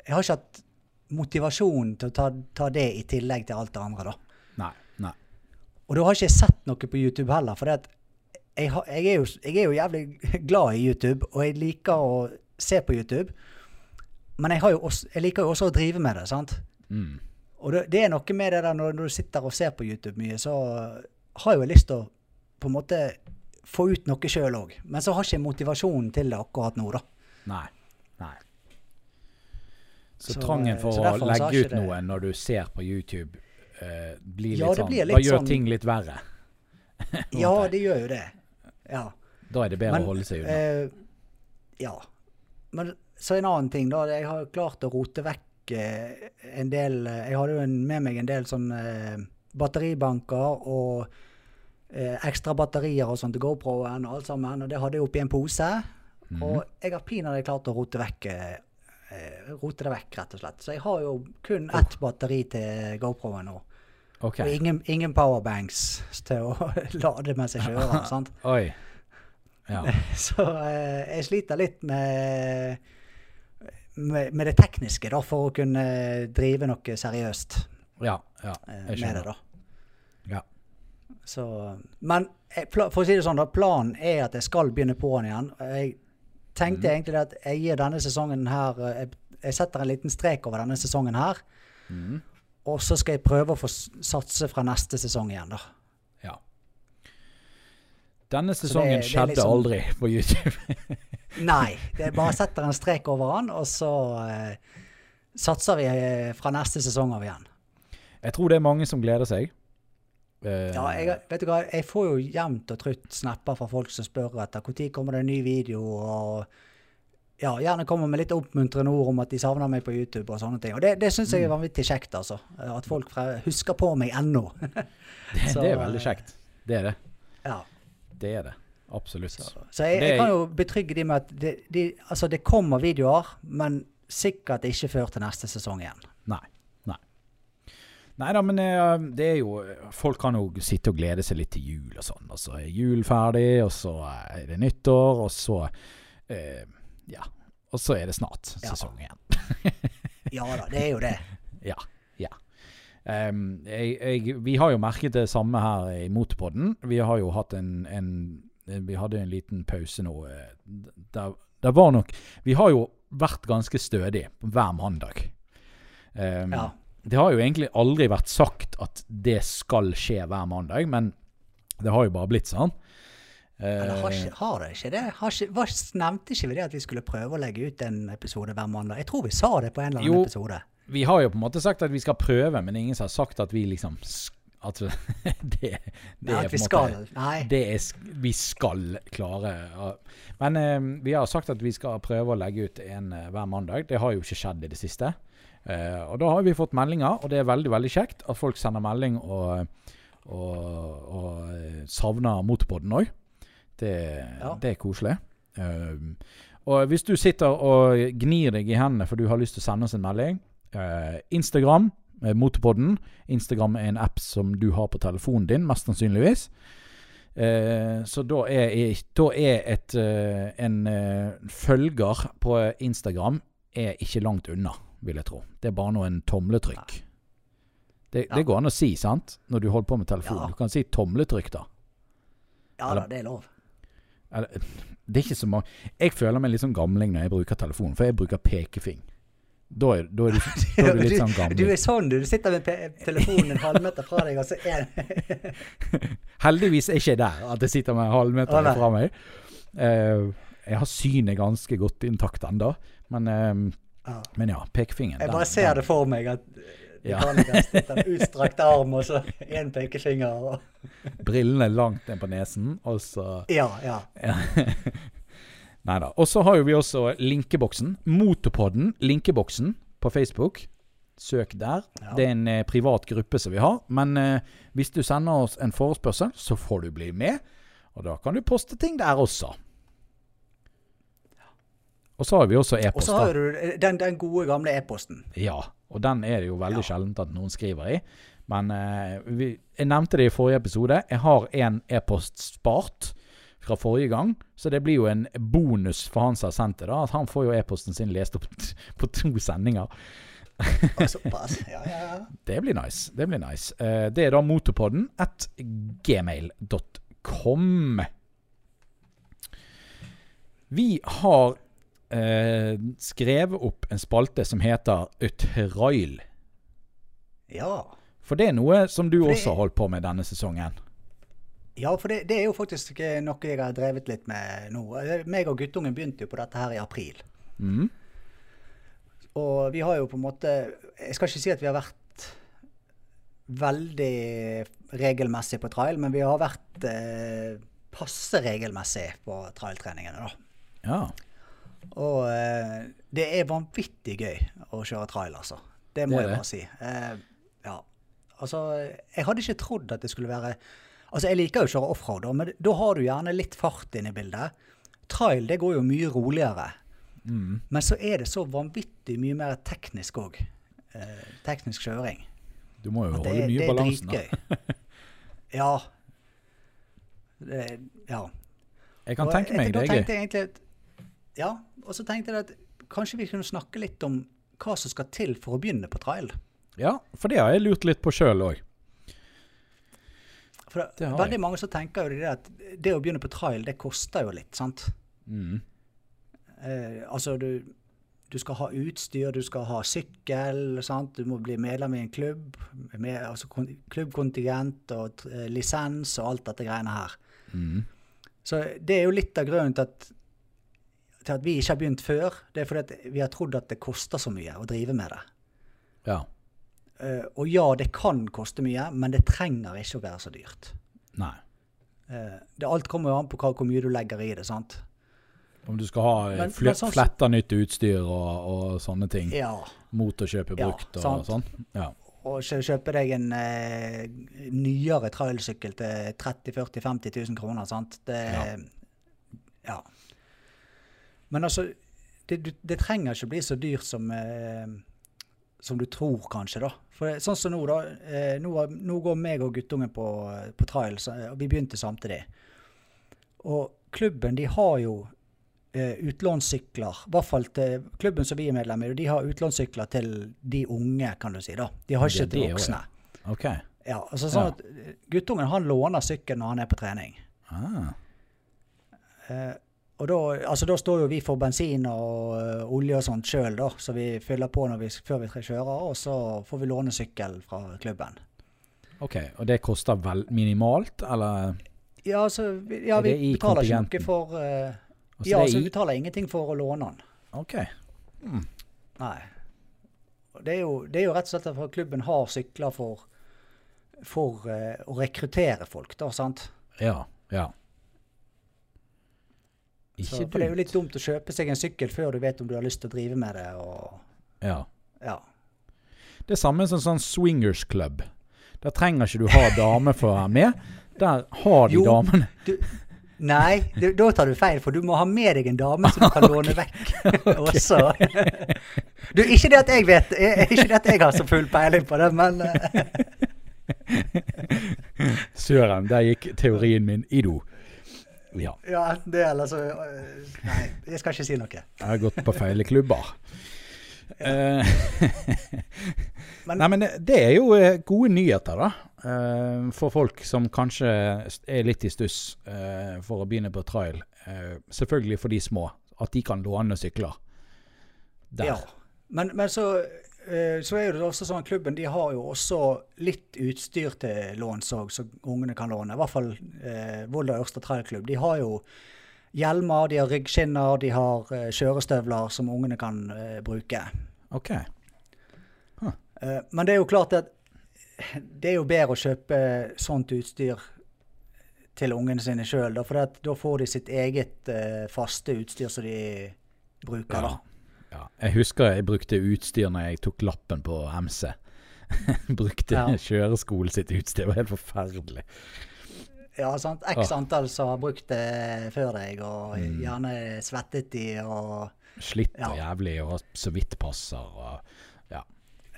jeg har ikke hatt motivasjon til å ta, ta det i tillegg til alt det andre, da. Og da har ikke jeg sett noe på YouTube heller, for jeg, har- jeg, er jo, jeg er jo jævlig glad i YouTube, og jeg liker å se på YouTube. Men jeg, har jo også, jeg liker jo også å drive med det, sant? Mm. Og det, det er noe med det der når, når du sitter og ser på YouTube mye, så har jeg jo lyst til å på en måte få ut noe sjøl òg. Men så har ikke jeg motivasjonen til det akkurat nå, da. Nei. Nei. Så, Så, trangen for så å legge ut noe når du ser på YouTube, blir litt Ja, det sånn blir litt gjør sånn- ting litt verre? Ja, det gjør jo det. Ja. Da er det bedre Men, å holde seg unna. eh, ja. Men så en annen ting, da. Jeg har klart å rote vekk eh, en del eh, Jeg hadde jo en, med meg en del sånn eh, batteribanker og eh, ekstra batterier og sånt til GoPro-en og alt sammen. Og det hadde jeg oppi en pose. Mhm. Og jeg har pinadø klart å rote vekk eh, eh, rote det vekk, rett og slett. Så jeg har jo kun ett batteri til GoPro-en nå. OK. Og ingen, ingen powerbanks til å lade mens jeg kjører. sant? Oi. Ja. Så eh, jeg sliter litt med, med, med det tekniske da, for å kunne drive noe seriøst Ja. ja eh, jeg med det. da. Ja. Så, men eh, for å si det sånn, da, planen er at jeg skal begynne på den igjen. Jeg tenkte mm. egentlig at jeg gir denne sesongen her jeg, jeg setter en liten strek over denne sesongen her. Mhm. Og så skal jeg prøve å få satse fra neste sesong igjen, da. ja. Denne sesongen det det skjedde liksom- aldri på YouTube. Nei, det bare setter en strek over den, og så eh, satser vi eh, fra neste sesong av igjen. Jeg tror det er mange som gleder seg. Uh, Ja, jeg, vet du hva, jeg får jo jevnt og trutt snapper fra folk som spør etter når kommer det en ny video, og ja, gjerne kommer med litt oppmuntrende ord om at de savner meg på YouTube og sånne ting. Og det, det syns jeg er vanvittig kjekt, altså. At folk husker på meg ennå. det, det er veldig kjekt. Det er det. ja. Det er det. Absolutt. Så, så jeg, jeg kan jo betrygge de med at det, de, altså det kommer videoer, men sikkert ikke før til neste sesong igjen. Nei. Nei. Nei da, men eh, det er jo Folk kan jo sitte og glede seg litt til jul og sånn. Og så er jul ferdig, og så er det nyttår, og så eh, Ja. Og så er det snart sesong igjen. Ja da, det er jo det. Ja. ja. Um, jeg, jeg, vi har jo merket det samme her i Motorpodden. Vi har jo hatt en, en Vi hadde en liten pause nå. Det Der, der var nok Vi har jo vært ganske stødige hver mandag. Um, Ja. Det har jo egentlig aldri vært sagt at det skal skje hver mandag, men det har jo bare blitt sånn. Eller har, Eh, ikke, har det ikke det? Har ikke, nevnte ikke vi det at vi skulle prøve å legge ut en episode hver mandag? Jeg tror vi sa det på en eller annen Jo. episode. Vi har jo på en måte sagt at vi skal prøve, men ingen har sagt at vi liksom At det, det Nei, at vi skal. måte Nei. Det er vi skal klare. Men eh, vi har sagt at vi skal prøve å legge ut en eh, hver mandag. Det har jo ikke skjedd i det siste. Eh, og da har vi fått meldinger, og det er veldig veldig kjekt at folk sender melding og, og, og eh, savner Motorpodden òg. Det, Ja. det er koselig. Uh, og hvis du sitter og gnir deg i hendene for du har lyst til å sende oss en melding uh, Instagram, uh, Motorpodden. Instagram er en app som du har på telefonen din, mest sannsynligvis. Uh, så da er, da er et, eh, en eh, følger på Instagram er ikke langt unna, vil jeg tro. Det er bare noen tomletrykk. Det, Ja. det går an å si, sant? Når du holder på med telefonen. Ja. Du kan si tomletrykk, da. Ja da, det er lov. Det er ikke så mange Jeg føler meg litt sånn gamling når jeg bruker telefonen, for jeg bruker pekefing. Da er, da er, du, da er du litt sånn Du du er sånn, du. Du sitter med telefonen en halvmeter fra deg, og så er Heldigvis er ikke jeg der, at jeg sitter med en halvmeter Å, fra meg. Uh, jeg har synet ganske godt intakt ennå, men, uh, ja. men ja, pekefingeren Jeg den- bare ser det for meg at. Mekanikeren med utstrakt arm og så én pekefinger og Brillene langt ned på nesen, og så Ja, ja. Nei da. Og så har jo vi også linkeboksen. Motorpodden, linkeboksen, på Facebook. Søk der. Ja. Det er en eh, privat gruppe som vi har. Men eh, hvis du sender oss en forespørsel, så får du bli med. Og da kan du poste ting der også. Og så har vi også Og e-post. så har du den, den gode, gamle e-posten. Ja, og den er det jo veldig Ja. sjeldent at noen skriver i. Men eh, vi, jeg nevnte det i forrige episode. Jeg har en e-post spart fra forrige gang, så det blir jo en bonus for han som har sendt det. da, At han får jo e-posten sin lest opp på to sendinger. Såpass. Ja, ja, ja. Det blir nice. Det blir nice. Eh, det er da motorpodden at gmail.com. Vi har eh, skrevet opp en spalte som heter Utrail. ja. For det er noe som du det- også har holdt på med denne sesongen. Ja, for det, det er jo faktisk eh, noe jeg har drevet litt med nå. Eh, Meg og guttungen begynte jo på dette her i april. Mm. Og vi har jo på en måte Jeg skal ikke si at vi har vært veldig regelmessig på trail, men vi har vært eh, passe regelmessig på trailtreningene, da. Ja. Og eh, det er vanvittig gøy å kjøre trail, altså. Det må Det er jeg det. bare si. Eh, ja. Altså, jeg hadde ikke trodd at det skulle være Altså, jeg liker jo å kjøre offroad, men da har du gjerne litt fart inne i bildet. Trail, det går jo mye roligere. Mm. Men så er det så vanvittig mye mer teknisk òg. Eh, teknisk kjøring. Du må jo det, holde mye det er balansen. da. dritgøy. ja. Det, ja. Jeg kan Og tenke meg det jeg Ja, og så tenkte jeg at kanskje vi kunne snakke litt om hva som skal til for å begynne på trail. Ja, for det har jeg lurt litt på sjøl òg. For det, veldig jeg. mange som tenker jo det at det å begynne på trail, det koster jo litt, sant? Mm. Eh, altså, du, du skal ha utstyr, du skal ha sykkel, sant? du må bli medlem i en klubb, med, altså kon- klubbkontingent og eh, lisens og alt dette greiene her. Mm. Så det er jo litt av grunnen til at, til at vi ikke har begynt før. Det er fordi vi har trodd at det koster så mye å drive med det. Ja. Uh, og ja, det kan koste mye, men det trenger ikke å være så dyrt. Nei. Uh, det, alt kommer jo an på hva, hvor mye du legger i det, sant? Om du skal ha eh, Men- fl sånn fletta nytt utstyr og, og sånne ting. Ja. Mot å kjøpe Ja, brukt og sant. sånn. Ja. Og kjøpe deg en eh, nyere trailsykkel til 30 40 50 000 kroner, sant? Det, Ja. ja. Men altså, det, du- det trenger ikke bli så dyrt som, eh, som du tror, kanskje, da. For sånn som nå, da. Eh, nå, nå går meg og guttungen på, på trail, så, og vi begynte samtidig. Og klubben, de har jo eh, utlånssykler. I hvert fall til klubben som vi er medlem i, de har utlånssykler til de unge, kan du si. da. De har ikke til voksne. OK. Ja, altså sånn Ja. at eh, Guttungen han låner sykkelen når han er på trening. Ah. Eh, og da, altså da står jo vi for bensin og eh, olje og sånt sjøl, da, så vi fyller på når vi, før vi kjører. Og så får vi låne sykkel fra klubben. OK. Og det koster vel minimalt, eller? Ja, altså, vi, ja, vi betaler ikke noe for uh, Altså, Ja, altså vi betaler ingenting for å låne den. OK. Nei. Det er, jo, det er jo rett og slett at klubben har sykler for, for uh, å rekruttere folk, da, sant. Ja. Ja. Så, for det er jo litt dumt å kjøpe seg en sykkel før du vet om du har lyst til å drive med det. og Ja. ja. Det samme som sånn swingers club. Der trenger ikke du ha dame for å være med. Der har de Jo. damene. Du, nei, du, da tar du feil, for du må ha med deg en dame som du kan låne vekk også. Du, ikke det at jeg vet, eh, ikke det at jeg har så full peiling på det, men eh, Søren, der gikk teorien min i do. Ja. ja, enten det eller så eh, Nei, jeg skal ikke si noe. Jeg har gått på feile klubber. Ja. Men- Nei, men det- er jo eh, gode nyheter, da. eh, For folk som kanskje er litt i stuss eh, for å begynne på trail. eh, selvfølgelig for de små, at de kan låne sykler. Der. Ja. Men, men så, eh, så er det også sånn at klubben de har jo også litt utstyr til låns òg, som ungene kan låne. I hvert fall eh, Volda Ørsta trailklubb. De har jo hjelmer, de har ryggskinner, de har eh, kjørestøvler som ungene kan eh, bruke. Ok. Eh, men det er jo klart at det er jo bedre å kjøpe sånt utstyr til ungene sine sjøl, for da får de sitt eget eh, faste utstyr som de bruker. Ja. da. Ja. Jeg husker jeg brukte utstyr når jeg tok lappen på MC. brukte Ja. kjøreskolen sitt utstyr. Det var helt forferdelig. Ja, sant? X antall som har brukt det før deg, og Mm. gjerne svettet de og Slitt og Ja. jævlig og så vidt passer og ja.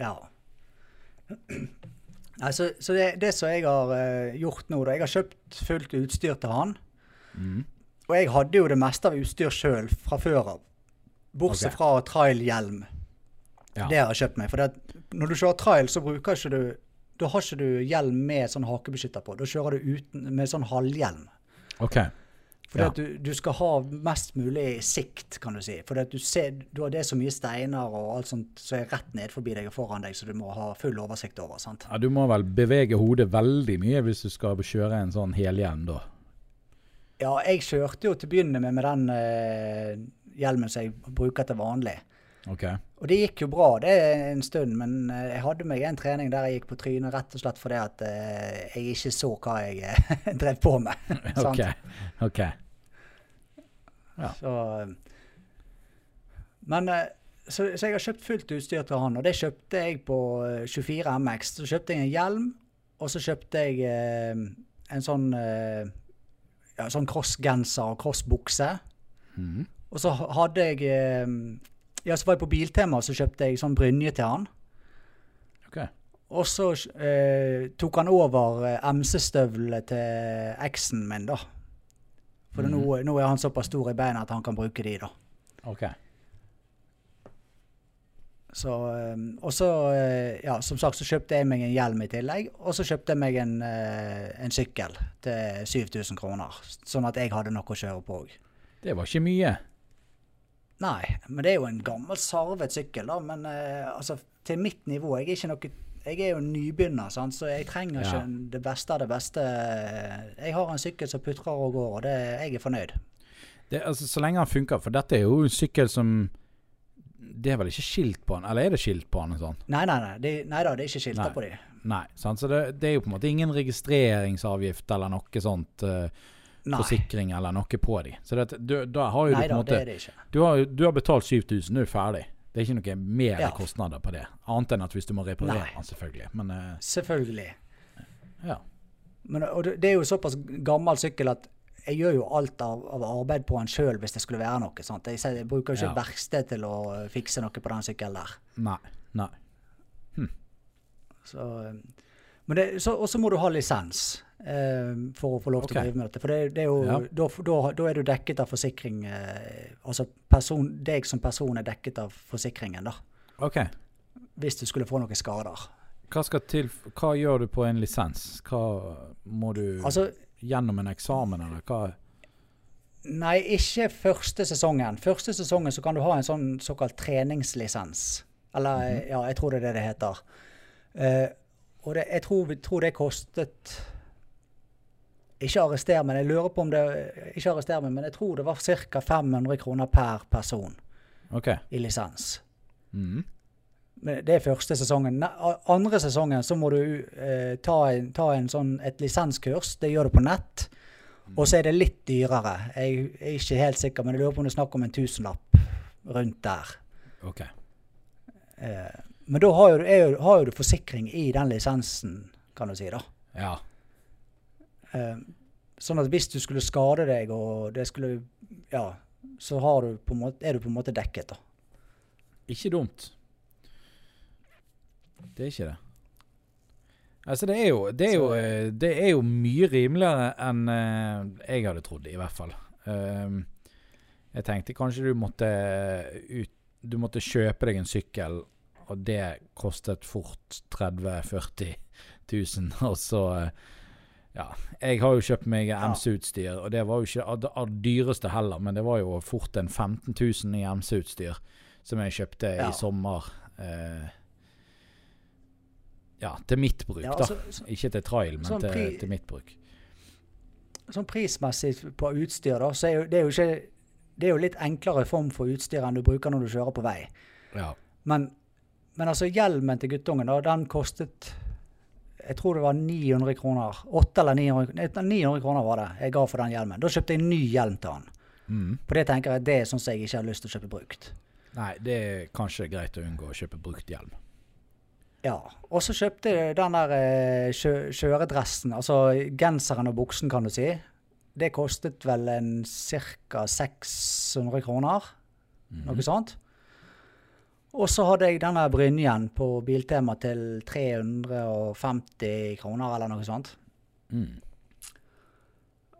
Ja. Nei, så, så det, det som jeg har uh, gjort nå, da Jeg har kjøpt fullt utstyr til han. Mm. Og jeg hadde jo det meste av utstyr sjøl fra før av. Bortsett okay. fra trailhjelm. Ja. Det har jeg kjøpt meg. For det, når du kjører trail, så bruker ikke du Da har ikke du hjelm med sånn hakebeskytter på. Da kjører du uten, med sånn halvhjelm. Okay. Fordi Ja. at du, du skal ha mest mulig sikt, kan du si. For du ser, du har det så mye steiner og alt sånt som er rett ned forbi deg og foran deg, så du må ha full oversikt over. sant? Ja, du må vel bevege hodet veldig mye hvis du skal kjøre en sånn helhjelm, da. Ja, jeg kjørte jo til å begynne med med den eh, hjelmen som jeg bruker til vanlig. Okay. Og det gikk jo bra det en stund, men eh, jeg hadde meg en trening der jeg gikk på trynet rett og slett fordi at eh, jeg ikke så hva jeg eh, drev på med. OK. ok. Ja. Så, men så, så jeg har kjøpt fullt utstyr til han, og det kjøpte jeg på eh, 24 MX. Så kjøpte jeg en hjelm, og så kjøpte jeg eh, en sånn eh, ja, sånn crossgenser og crossbukse. Mhm. Og så hadde jeg eh, Ja, så var jeg på Biltema, så kjøpte jeg sånn brynje til han. OK. Og så eh, tok han over eh, MC-støvlene til eksen min, da. For mm. nå, nå er han såpass stor i beina at han kan bruke de, da. OK. Så, eh, og så, ja, som sagt, så kjøpte jeg meg en hjelm i tillegg. Og så kjøpte jeg meg en, en sykkel til 7000 kroner. Sånn at jeg hadde noe å kjøre på òg. Det var ikke mye. Nei, men det er jo en gammel sarvet sykkel, da. Men eh, altså, til mitt nivå Jeg er, ikke noe, jeg er jo nybegynner, sant? så jeg trenger Ja. ikke det beste av det beste. Jeg har en sykkel som putrer og går, og det, jeg er fornøyd. Det, altså, så lenge han funker. For dette er jo en sykkel som Det er vel ikke skilt på den? Eller er det skilt på den? Sånn? Nei, nei, nei, det, nei da, det er ikke skilter Nei. på de. Nei. Sant? Så det, det er jo på en måte ingen registreringsavgift eller noe sånt. eh, Nei, forsikring eller noe på dem. Så det, du, da har jo nei du på en måte det det du har, du har betalt 7000, du er ferdig. Det er ikke noe mer Ja. kostnader på det. Annet enn at hvis du må reparere Nei. den, selvfølgelig. Men uh, Selvfølgelig. ja. Men, og det, er jo såpass gammel sykkel at jeg gjør jo alt av, av arbeid på den sjøl hvis det skulle være noe. Sant? Jeg, jeg bruker ikke Ja. verksted til å fikse noe på den sykkelen der. Nei. Nei. Så, eh, men det, så må du ha lisens eh, for å få lov til å drive med dette. For det, det er jo, Ja. da, da, da er du dekket av forsikring eh, Altså person, deg som person er dekket av forsikringen, da. OK. Hvis du skulle få noen skader. Hva til Hva gjør du på en lisens? Hva må du Altså, Gjennom en eksamen, eller hva? Nei, ikke første sesongen. Første sesongen så kan du ha en sånn såkalt treningslisens. Eller ja, jeg tror det er det det heter. Uh, og det, jeg tror, tror det kostet Ikke arrester meg, jeg lurer på om det Ikke arrester meg, men jeg tror det var ca. 500 kroner per person okay. i lisens. Mm. Men det er første sesongen. Andre sesongen så må du eh, ta, en, ta en sånn, et lisenskurs. Det gjør du på nett. Og så er det litt dyrere. Jeg er ikke helt sikker, men jeg lurer på om det er snakk om en tusenlapp rundt der. OK. Eh, men da har jo, er har jo du forsikring i den lisensen, kan du si. da. Ja. Eh, sånn at hvis du skulle skade deg, og det skulle Ja, så har du på måte, er du på en måte dekket, da. Ikke dumt. Det er ikke det. Altså, det er jo, det er jo, eh, det er jo mye rimeligere enn eh, jeg hadde trodd, i hvert fall. Ehm, jeg tenkte kanskje du måtte ut Du måtte kjøpe deg en sykkel, og det kostet fort 30 000-40 000, og så eh, Ja, jeg har jo kjøpt meg MC-utstyr, og det var jo ikke av det- dyreste heller, men det var jo fort en 15 000 i MC-utstyr som jeg kjøpte Ja. i sommer. Eh, ja, til mitt bruk, Ja, da. altså, så- Ikke til trail, men sånn til, til mitt bruk. Sånn prismessig på utstyr, da, så er jo, det er jo ikke Det er jo litt enklere form for utstyr enn du bruker når du kjører på vei. Ja. Men, men altså, hjelmen til guttungen, da, den kostet Jeg tror det var 900 kroner. 8 eller 900, 900 kroner var det jeg ga for den hjelmen. Da kjøpte jeg en ny hjelm til han. Mm. For det tenker jeg det er sånn som jeg ikke har lyst til å kjøpe brukt. Nei, det er kanskje greit å unngå å kjøpe brukt hjelm. Ja. Og så kjøpte jeg den der eh, kjø, kjøredressen, altså genseren og buksen, kan du si. Det kostet vel en ca. 600 kroner. Mm. Noe sånt. Og så hadde jeg denne brynjen på Biltema til 350 kroner, eller noe sånt. Mm.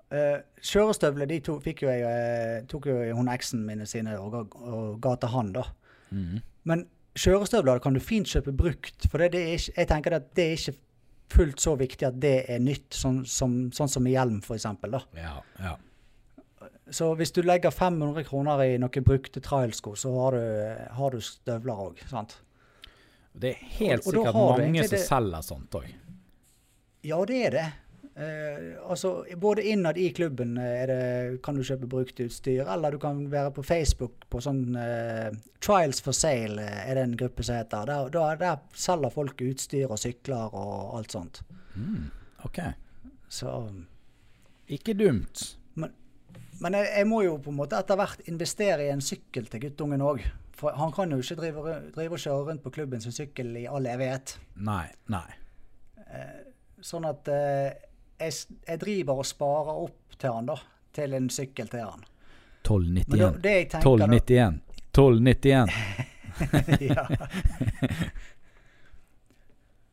Uh, Kjørestøvler de to, fikk jo jeg, uh, tok jo hun eksen mine sine og ga, og ga til han, da. Mhm. Men kjørestøvler kan du fint kjøpe brukt, for det, det ikke, jeg tenker at det er ikke fullt så viktig at det er nytt, sånn som, sånn som i hjelm f.eks. Ja, ja. Så hvis du legger 500 kroner i noen brukte trailsko, så har du, har du støvler òg. sant? Det er helt Og- og sikkert mange som det- selger sånt òg. Ja, det er det. Uh, altså, både innad i klubben eh, det, kan du kjøpe brukt utstyr, eller du kan være på Facebook på sånn uh, Trials for sale, er det en gruppe som heter. Der, der, der selger folk utstyr og sykler og alt sånt. Mm. OK. Så, Ikke dumt. Men jeg, jeg må jo på en måte etter hvert investere i en sykkel til guttungen òg. For han kan jo ikke drive, drive og kjøre rundt på klubben sin sykkel i all evighet. Nei, nei. Sånn at eh, jeg, jeg driver og sparer opp til han, da. Til en sykkel til han. Men 1291. det jeg tenker da 1291. 1291. ja.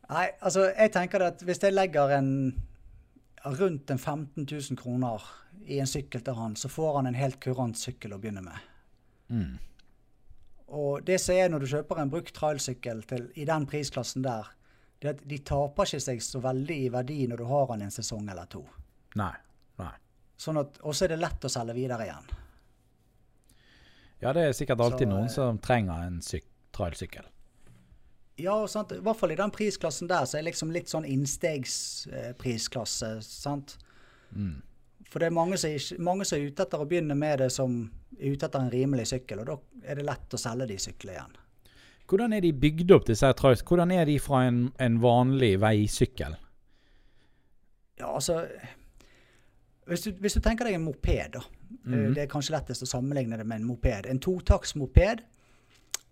Nei, altså, jeg tenker at hvis jeg legger en rundt en 15 000 kroner i en sykkel til han, så får han en helt kurant sykkel å begynne med. Mm. Og det som er når du kjøper en brukt trailsykkel i den prisklassen der, det er at de taper ikke seg så veldig i verdi når du har den en sesong eller to. Nei. Nei. Sånn at, og så er det lett å selge videre igjen. Ja, det er sikkert alltid Så, noen eh, som trenger en syk- trailsykkel. Ja, sant? i hvert fall i den prisklassen der, så er det liksom litt sånn innstegsprisklasse, sant? Mm. For det er mange som, ikke, mange som er ute etter å begynne med det som er ute etter en rimelig sykkel, og da er det lett å selge de syklene igjen. Hvordan er de bygd opp, disse trails? Hvordan er de fra en, en vanlig veisykkel? Ja, altså hvis du, hvis du tenker deg en moped, da. Mm. Det er kanskje lettest å sammenligne det med en moped. En totaktsmoped,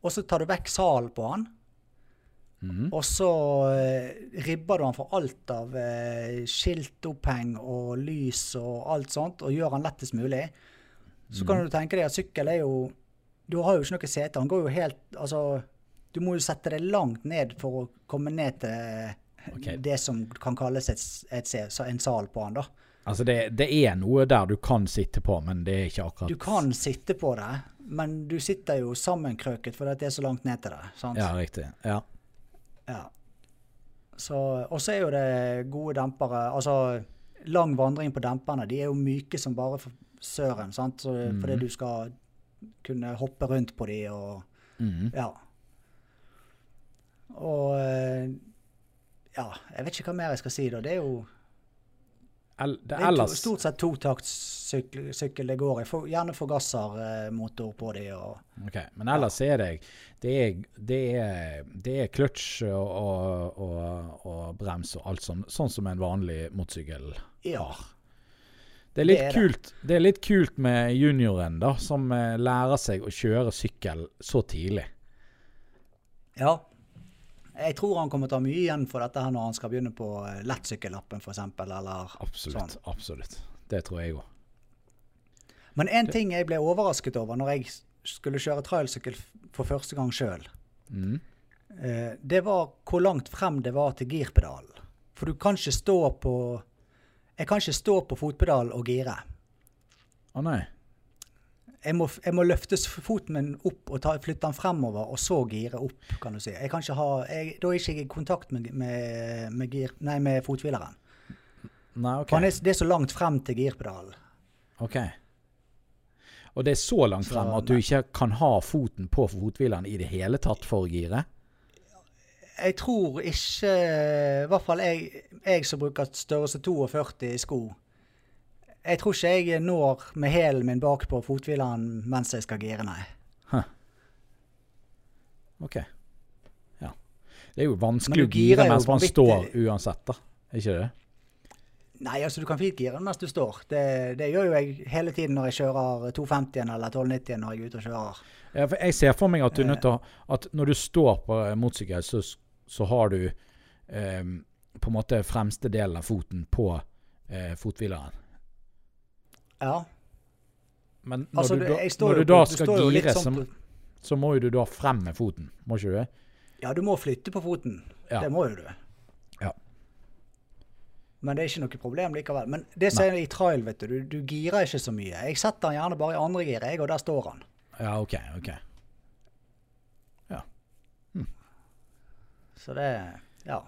og så tar du vekk salen på den. Mhm. Og så eh, ribber du han for alt av eh, skiltoppheng og lys og alt sånt, og gjør han lettest mulig. Så kan du tenke deg at sykkel er jo Du har jo ikke noe sete. Han går jo helt Altså, du må jo sette deg langt ned for å komme ned til okay. det som kan kalles et, et, en sal på han, da. Altså, det, det er noe der du kan sitte på, men det er ikke akkurat Du kan sitte på det, men du sitter jo sammenkrøket fordi det er så langt ned til det. sant? Ja, riktig. Ja. Ja. Så, og så er jo det gode dempere. Altså, lang vandring på demperne, de er jo myke som bare søren, sant? Så, mm. fordi du skal kunne hoppe rundt på de og mm. Ja. Og eh, Ja, jeg vet ikke hva mer jeg skal si, da. Det er jo El, det det er to, stort sett totaktssykkel sykkel det går i. For, gjerne forgassermotor på de og Ok, Men ellers er det Det er, det er, det er clutch og, og, og, brems og alt sånn, sånn som en vanlig motorsykkel Ja. har. Det er litt Det er kult Det er litt kult med junioren, da, som eh, lærer seg å kjøre sykkel så tidlig. Ja. Jeg tror han kommer til å ha mye igjen for dette her når han skal begynne på eh, lettsykkellappen f.eks. Eller Absolutt. sånn. Absolutt. Det tror jeg òg. Men en ting jeg ble overrasket over når jeg skulle kjøre trailsykkel for første gang sjøl, Mm. eh, det var hvor langt frem det var til girpedalen. For du kan ikke stå på Jeg kan ikke stå på fotpedalen og gire. Å nei. Jeg må, jeg må løfte foten min opp og ta, flytte den fremover, og så gire opp, kan du si. Jeg kan ikke ha, jeg, da er ikke jeg i kontakt med, med, med, gir, nei, med fothvileren. Nei, okay. Er, det er så langt frem til girpedalen. ok. Og det er så langt Så, frem at du ikke kan ha foten på fothvileren i det hele tatt for å gire? Jeg tror ikke I hvert fall jeg, jeg som bruker størrelse 42 i sko. Jeg tror ikke jeg når med hælen min bak på fothvileren mens jeg skal gire, nei. Ok. Ja. Det er jo vanskelig å gire mens man står uansett, da. Er ikke det? Nei, altså du kan fint gire mens du står. Det, det gjør jo jeg hele tiden når jeg kjører 250 eller 1290 når jeg er ute og kjører. Ja, jeg ser for meg at du Eh. nødt til å At når du står på en motorsykkel, så, så har du eh, på en måte fremste delen av foten på eh, fothvileren. Ja. Men når Altså, du, da, når du da på- du skal står gire, sånn så, på- så må jo du da frem med foten. Må ikke du det? Ja, du må flytte på foten. Ja. Det må jo du. Ja. Men det er ikke noe problem likevel. Men det som er i trail, vet du, du, du girer ikke så mye. Jeg setter den gjerne bare i andre gir, jeg, og der står han. Ja, OK. ok. ja Så det Ja.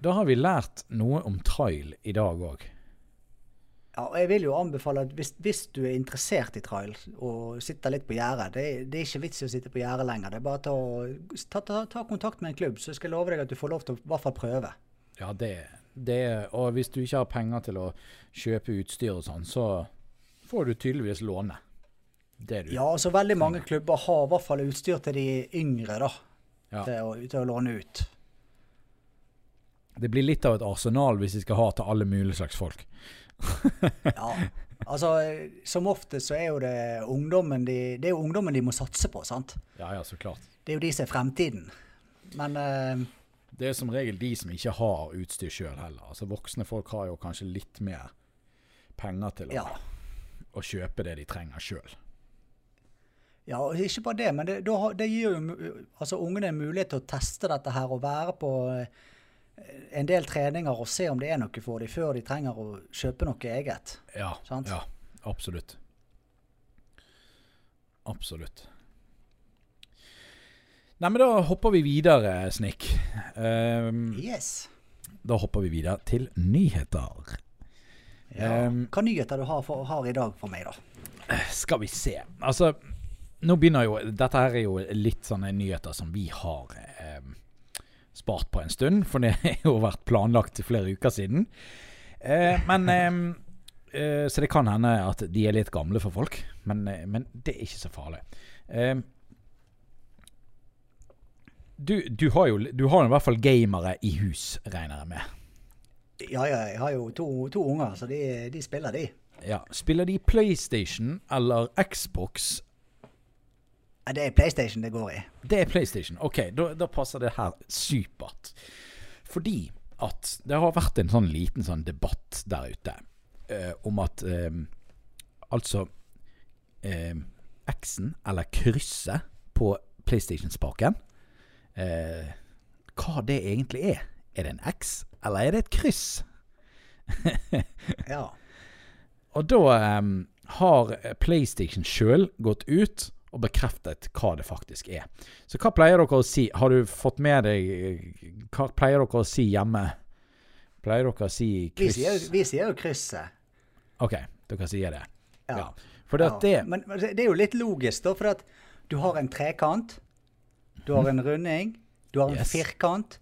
Da har vi lært noe om trail i dag òg. Ja, og jeg vil jo anbefale at hvis, hvis du er interessert i trail og sitter litt på gjerdet det, det er ikke vits i å sitte på gjerdet lenger. Det er bare ta, ta, ta, ta kontakt med en klubb, så skal jeg love deg at du får lov til å i hvert fall prøve. Ja, det, det Og hvis du ikke har penger til å kjøpe utstyr og sånn, så får du tydeligvis låne. Det du Ja, altså veldig mange klubber har i hvert fall utstyr til de yngre, da. Ja. Til, å, til å låne ut. Det blir litt av et arsenal hvis vi skal ha til alle mulige slags folk. Ja, altså som ofte så er jo det ungdommen de, det er jo ungdommen de må satse på, sant. Ja, ja, så klart. Det er jo de som er fremtiden. Men uh, Det er som regel de som ikke har utstyr sjøl heller. Altså Voksne folk har jo kanskje litt mer penger til å, ja. å kjøpe det de trenger sjøl. Ja, og ikke bare det, men det, det gir jo altså, ungene en mulighet til å teste dette her og være på eh, en del treninger og se om det er noe for dem, før de trenger å kjøpe noe eget. Ja, Sant? ja, absolutt. Absolutt. Nei, men da hopper vi videre, Snik. Um, Yes. da hopper vi videre til nyheter. Ja. Um, Hva nyheter du har, for, har i dag for meg, da? Skal vi se. Altså, nå begynner jo Dette her er jo litt sånne nyheter som vi har eh, spart på en stund, for det har jo vært planlagt flere uker siden. Eh, men eh, eh, Så det kan hende at de er litt gamle for folk, men, eh, men det er ikke så farlig. Eh, du, du har jo du har i hvert fall gamere i hus, regner jeg med. Ja, ja, jeg har jo to, to unger, så de, de spiller, de. Ja. Spiller de PlayStation eller Xbox det er PlayStation det går i. Det er PlayStation. Ok, da, da passer det her supert. Fordi at det har vært en sånn liten sånn debatt der ute eh, om at eh, altså eh, X-en, eller krysset, på PlayStation-spaken eh, Hva det egentlig er. Er det en X, eller er det et kryss? Ja. Og da eh, har PlayStation sjøl gått ut og bekreftet hva det faktisk er. Så hva pleier dere å si? Har du fått med deg Hva pleier dere å si hjemme? Pleier dere å si kryss? vi sier jo krysset. OK, dere sier det. Ja. Ja. For det Ja, det Men det er jo litt logisk, da. For at du har en trekant, du har en runding, du har en Yes. firkant.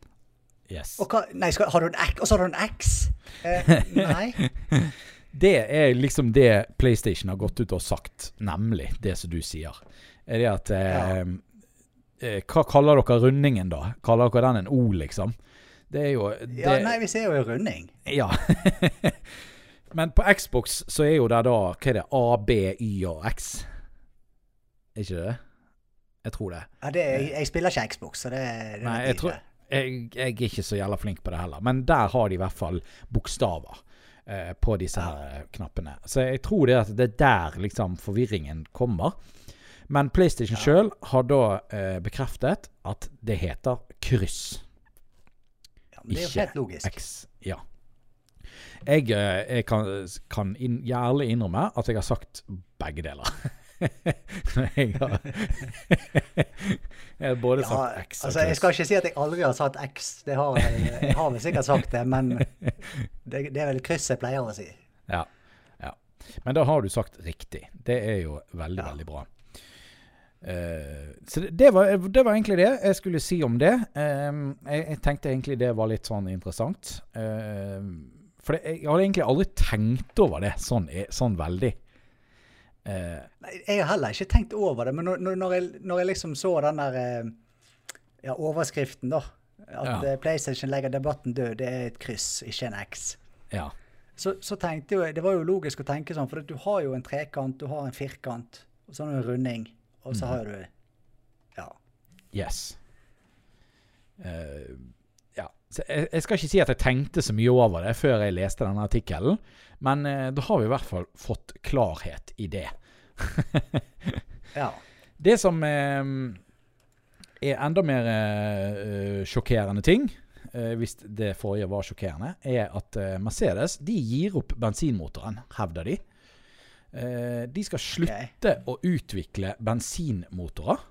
Yes. Og hva Nei, skal, har du en X? Og så har du en X? Eh, nei. Det er liksom det PlayStation har gått ut og sagt, nemlig det som du sier. Er det at eh, eh, Hva kaller dere rundingen, da? Kaller dere den en O, liksom? Det er jo det, Ja, nei, vi ser jo en runding. Ja. Men på Xbox så er jo det da Hva er det? A, B, Y og X? Er ikke det? Jeg tror det. Ja, det, jeg, jeg spiller ikke Xbox, så det, det Nei, jeg tror jeg, jeg er ikke så jævla flink på det heller. Men der har de i hvert fall bokstaver eh, på disse her eh, knappene. Så jeg tror det det er der liksom forvirringen kommer. Men PlayStation Ja. sjøl har da eh, bekreftet at det heter kryss. Ja, det er jo helt logisk. X. Ja. Jeg, eh, jeg kan, kan inn, gjerne innrømme at jeg har sagt begge deler. jeg har Jeg har både Ja, sagt X og altså, jeg skal ikke si at jeg aldri har sagt X. Det har jeg, jeg har vel sikkert sagt det, men det, det er vel kryss jeg pleier å si. Ja, ja. Men da har du sagt riktig. Det er jo veldig, Ja. veldig bra. Uh, så det, det, var, det var egentlig det jeg skulle si om det. Uh, jeg, jeg tenkte egentlig det var litt sånn interessant. Uh, for det, jeg hadde egentlig aldri tenkt over det sånn, sånn veldig. Eh, Nei, Jeg har heller ikke tenkt over det, men når, når, jeg, når jeg liksom så den der eh, ja, overskriften, da At Ja. eh, PlayStation legger debatten død, det er et kryss, ikke en X. ja. Så, så tenkte jo, Det var jo logisk å tenke sånn, for du har jo en trekant, du har en firkant, og så har du en runding, og så har du Ja. Yes. Uh, ja. Så jeg, jeg skal ikke si at jeg tenkte så mye over det før jeg leste denne artikkelen, men eh, da har vi i hvert fall fått klarhet i det. ja. Det som eh, er enda mer eh, sjokkerende ting, eh, hvis det forrige var sjokkerende, er at eh, Mercedes de gir opp bensinmotoren, hevder de. Eh, de skal slutte å utvikle bensinmotorer.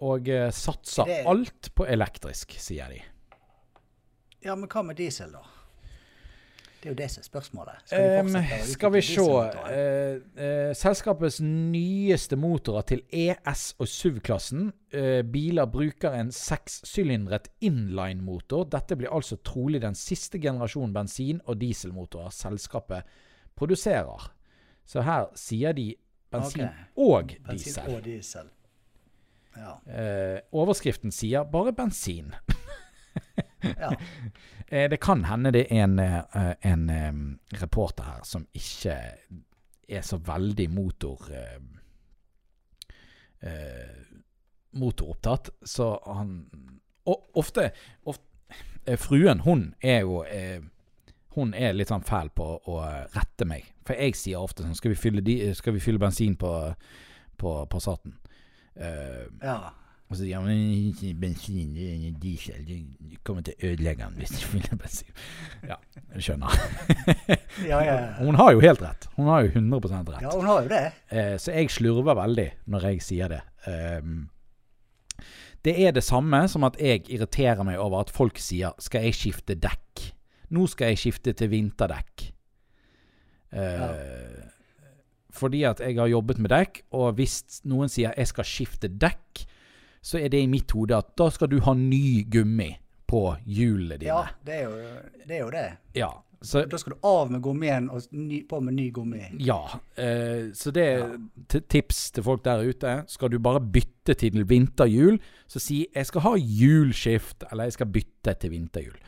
Og satser Det- alt på elektrisk, sier de. Ja, men hva med diesel, da? Det er jo det som er spørsmålet. Skal vi, um, skal vi se Uh, eh, eh, Selskapets nyeste motorer til ES- og SUV-klassen. Uh, biler bruker en sekssylindret inline-motor. Dette blir altså trolig den siste generasjonen bensin- og dieselmotorer selskapet produserer. Så her sier de bensin okay. og Bensin diesel. og diesel. Ja. Eh, overskriften sier bare bensin. Eh, det kan hende det er en, eh, en eh, reporter her som ikke er så veldig motor motoropptatt, så han og ofte, ofte Fruen, hun er jo Hun er litt sånn fæl på å rette meg. For jeg sier ofte sånn Skal vi fylle, de, skal vi fylle bensin på, på Passaten? Uh, ja. Og så sier han "Men bensin, det er diesel. Det kommer til å ødelegge den hvis du fyller bensin. Ja, jeg skjønner. Ja, ja, ja. Hun har jo helt rett. Hun har jo 100% rett. ja, hun har jo det. Eh, så jeg slurver veldig når jeg sier det. Um, det er det samme som at jeg irriterer meg over at folk sier 'skal jeg skifte dekk'? Nå skal jeg skifte til vinterdekk. Eh, Fordi at jeg har jobbet med dekk, og hvis noen sier 'jeg skal skifte dekk', så er det i mitt hode at da skal du ha ny gummi på hjulene dine. Ja, det er jo det. Er jo det. Ja, så Da skal du av med gummien og ny, på med ny gummi. Ja, eh, så det er ja. tips til folk der ute. Skal du bare bytte til vinterhjul, så si 'jeg skal ha hjulskift', eller 'jeg skal bytte til vinterhjul'.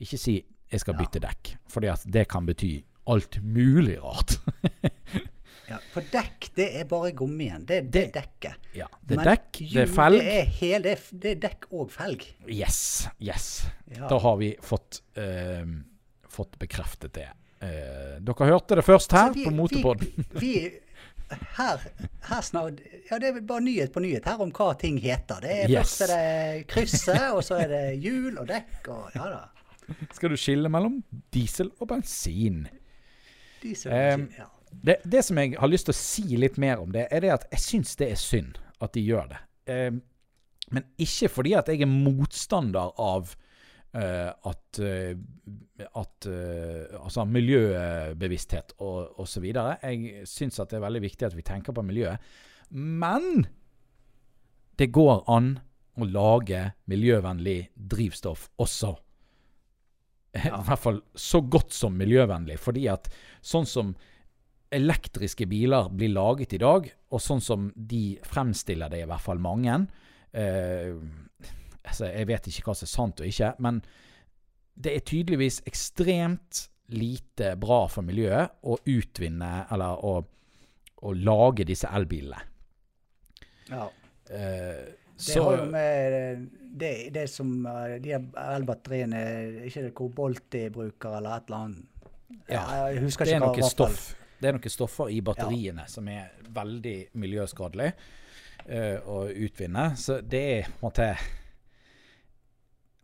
Ikke si 'jeg skal bytte dekk', for det kan bety alt mulig rart. Ja, for dekk, det er bare gummien. Det, det er dekket. ja, det er Men dekk, det er felg. Det er, hel, det, er, det er dekk og felg. Yes, yes. Ja. Da har vi fått, uh, fått bekreftet det. Uh, dere hørte det først her vi- på Motorpodden. Vi, vi, her, her snart, ja, det er bare nyhet på nyhet her om hva ting heter. Det er, Yes. Først er det krysset, og så er det hjul og dekk og ja da. Skal du skille mellom diesel og bensin? Diesel, og bensin, um, ja. Det, det som jeg har lyst til å si litt mer om det, er det at jeg syns det er synd at de gjør det. Eh, men ikke fordi at jeg er motstander av eh, at, eh, at eh, Altså miljøbevissthet og osv. Jeg syns at det er veldig viktig at vi tenker på miljøet. Men det går an å lage miljøvennlig drivstoff også. I hvert fall så godt som miljøvennlig. Fordi at sånn som elektriske biler blir laget i dag, og sånn som de fremstiller det, i hvert fall mange eh, altså Jeg vet ikke hva som er sant og ikke, men det er tydeligvis ekstremt lite bra for miljøet å utvinne, eller å, å lage disse elbilene. ja. Eh, Det så har jo med det, det som eh, De elbatteriene Ikke det kobolt de bruker, eller et eller annet. Ja, jeg husker det er ikke noe stoff Det er noen stoffer i batteriene som er veldig miljøskadelig uh, å utvinne. Så det er på en måte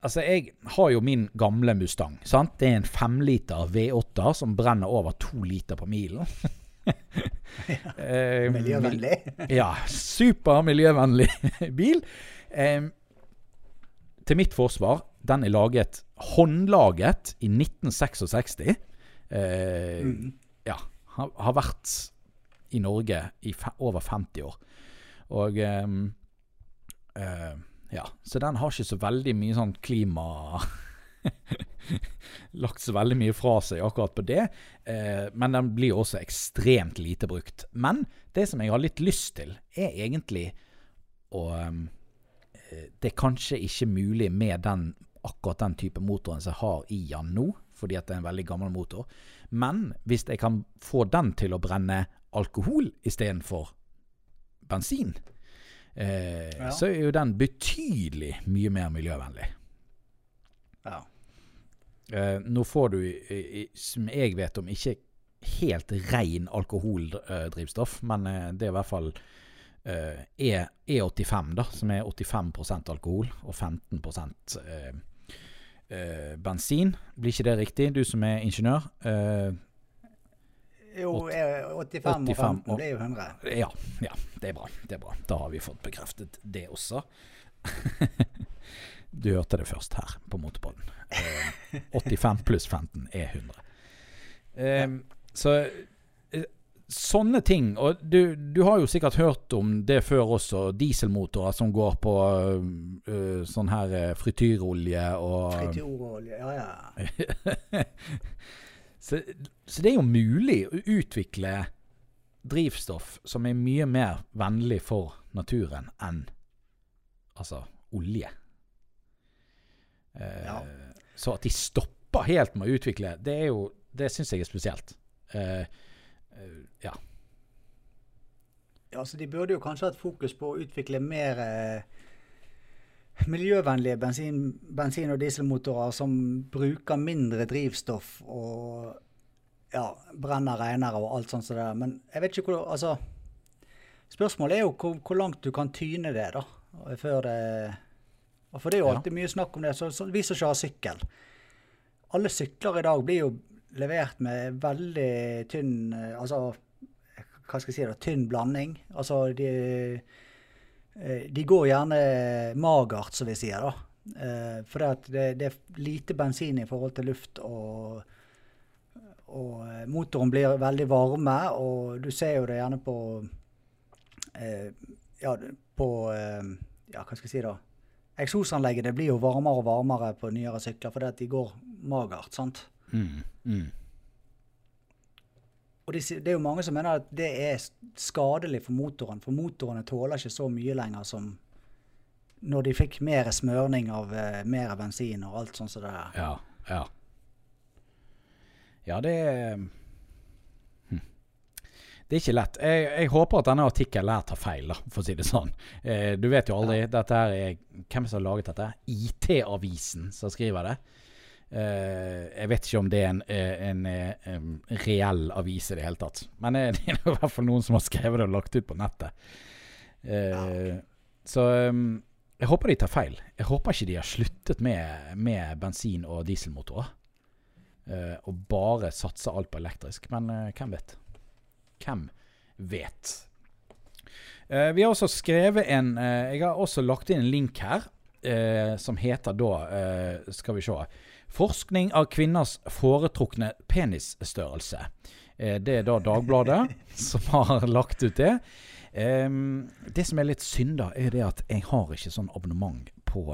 Altså, jeg har jo min gamle Mustang. sant? Det er en femliter V8 som brenner over to liter på milen. Eh, Miljøvennlig. ja, supermiljøvennlig bil. Um, til mitt forsvar, den er laget håndlaget i 1966. Uh, Mm. Ja. Har, har vært i Norge i over 50 år. Og eh, Ja. Så den har ikke så veldig mye sånn klima Lagt så veldig mye fra seg akkurat på det. Eh, men den blir også ekstremt lite brukt. Men det som jeg har litt lyst til, er egentlig å eh, Det er kanskje ikke mulig med den akkurat den type motoren som jeg har i den nå, fordi at det er en veldig gammel motor. Men hvis jeg kan få den til å brenne alkohol istedenfor bensin, eh, Ja. så er jo den betydelig mye mer miljøvennlig. Ja. Eh, nå får du, som jeg vet om, ikke helt ren alkoholdrivstoff, men eh, det er i hvert fall eh, E- E85, da, som er 85% alkohol og 15 eh, eh, bensin. Blir ikke det riktig, du som er ingeniør? Eh, Jo, Åt- eh, 85 og 15 blir jo 100. ja, ja, det er bra. Det er bra. Da har vi fått bekreftet det også. du hørte det først her på Motorpodden. Eh, 85 pluss 15 er 100. Eh, så eh, sånne ting Og du, du har jo sikkert hørt om det før også. Dieselmotorer som går på uh, sånn her eh, frityrolje og Frityrolje, ja ja. så, så det er jo mulig å utvikle drivstoff som er mye mer vennlig for naturen enn altså olje. Uh, Ja. Så at de stopper helt med å utvikle, det er jo Det syns jeg er spesielt. Uh, ja. Ja, så De burde jo kanskje hatt fokus på å utvikle mer eh, miljøvennlige bensin, bensin- og dieselmotorer som bruker mindre drivstoff og ja, brenner renere og alt sånt som det der. Men jeg vet ikke hvor Altså, spørsmålet er jo hvor, hvor langt du kan tyne det, da. Før det For det er jo Ja. alltid mye snakk om det. Så, så vi som ikke har sykkel. Alle sykler i dag blir jo levert med veldig tynn eh, Altså hva skal jeg si da, tynn blanding. Altså de, eh, de går gjerne magert, som vi sier, da. Eh, For det, det, er lite bensin i forhold til luft, og, og motoren blir veldig varme, og du ser jo det gjerne på Ja, på Ja, hva skal jeg si, da? Eksosanlegget blir jo varmere og varmere på nyere sykler fordi at de går magert. sant? Mm, mm. Og det, det er jo mange som mener at det er skadelig for motoren, for motorene tåler ikke så mye lenger som når de fikk mer smørning av uh, mer bensin og alt sånt som det der. Ja, ja. Ja, det er hm. Det er ikke lett. Jeg, jeg håper at denne artikkelen her tar feil, da, for å si det sånn. Eh, du vet jo aldri. Dette her er Hvem som har laget dette? IT-avisen som skriver det. Eh, jeg vet ikke om det er en, eh, en, eh, em, reell avis i det hele tatt. Men det er i hvert fall noen som har skrevet det og lagt ut på nettet. Eh, Så em, jeg håper de tar feil. Jeg håper ikke de har sluttet med, med bensin- og dieselmotorer. og bare satser alt på elektrisk. Men hvem vet? Hvem vet? Vi har også skrevet en Jeg har også lagt inn en link her, som heter da Skal vi se Forskning av kvinners foretrukne penisstørrelse. Eh, det er da Dagbladet som har lagt ut det. Det som er litt synd, da, er det at jeg har ikke sånn abonnement på,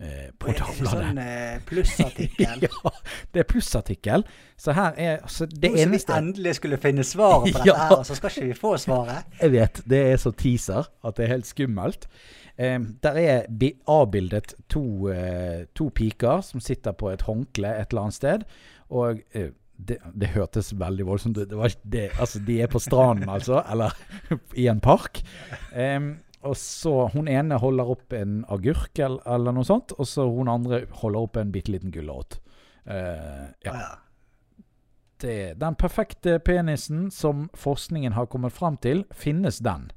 eh, på Dagbladet. Sånn eh, plussartikkel. ja, det er plussartikkel. Så her er altså, Det Nå som vi endelig skulle finne svaret på dette, Ja. her, og så skal ikke vi få svaret. Jeg vet, det er så teaser at det er helt skummelt. Eh, der er avbildet to, eh, to piker som sitter på et håndkle et eller annet sted. Og eh, det, det hørtes veldig voldsomt ut. Det var altså, de er på stranden, altså. Eller i en park. Um, og så Hun ene holder opp en agurk eller, eller noe sånt, og så hun andre holder opp en bitte liten gulrot. Uh, ja. Det, den perfekte penisen som forskningen har kommet fram til, finnes den?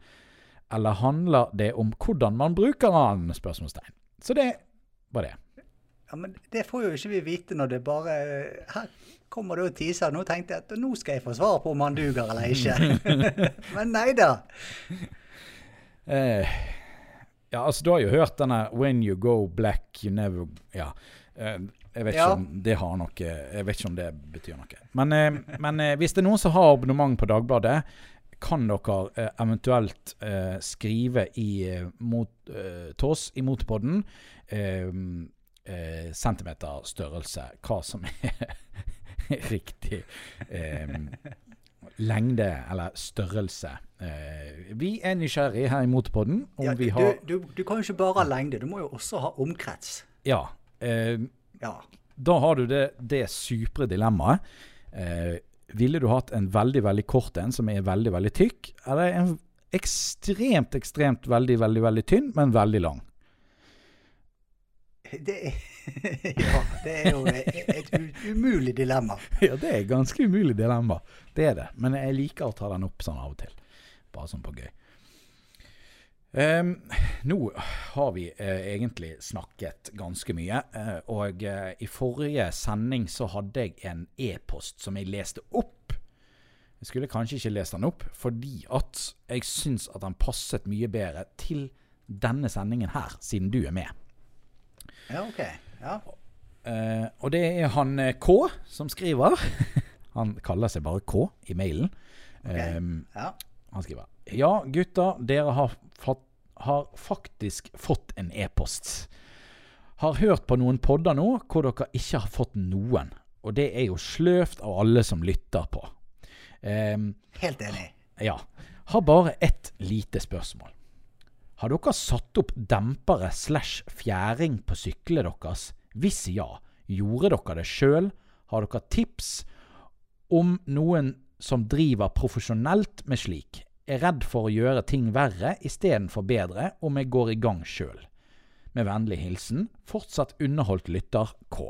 Eller handler det om hvordan man bruker den? Spørsmålstegn. Så det var det. Ja, men det får jo ikke vi vite når det bare Her kommer det og teaser. Nå tenkte jeg at nå skal jeg få svar på om han duger eller ikke. men nei da. Eh, ja, altså, du har jo hørt denne 'When you go black, you never' Ja. Eh, jeg vet ikke om det har noe Jeg vet ikke om det betyr noe. Men, eh, men eh, hvis det er noen som har abonnement på Dagbladet, kan dere eventuelt eh, skrive i, mot, til oss i Motorpodden eh, størrelse, hva som er riktig lengde eller størrelse. Eh, vi er nysgjerrige her i Motorpodden om Ja, vi har du, du, du kan jo ikke bare ha lengde, du må jo også ha omkrets. Ja. Eh, Ja. da har du det, det supre dilemmaet. Eh, ville du hatt en veldig, veldig kort en som er veldig, veldig tykk, eller en ekstremt, ekstremt veldig, veldig, veldig tynn, men veldig lang? Det, er- ja, det er jo et umulig dilemma. Ja, det er et ganske umulig dilemma. Det er det. Men jeg liker å ta den opp sånn av og til. Bare sånn på gøy. Um, nå har vi uh, egentlig snakket ganske mye, Uh, og uh, i forrige sending så hadde jeg en e-post som jeg leste opp. Jeg skulle kanskje ikke lest den opp, fordi at jeg syns at den passet mye bedre til denne sendingen her, siden du er med. Ja, OK. Ja. Uh, og det er han eh, K som skriver. han kaller seg bare K i mailen. Ehm, ja. han skriver Ja, gutter, dere har, fatt, har faktisk fått en e-post. Har hørt på noen podder nå hvor dere ikke har fått noen. Og det er jo sløvt av alle som lytter på. Um, Helt enig. ja. Har bare ett lite spørsmål. Har dere satt opp dempere slash fjæring på syklene deres? Hvis ja, gjorde dere det sjøl? Har dere tips om noen som driver profesjonelt med slik? Er redd for å gjøre ting verre istedenfor bedre om jeg går i gang sjøl. Med vennlig hilsen fortsatt underholdt lytter K.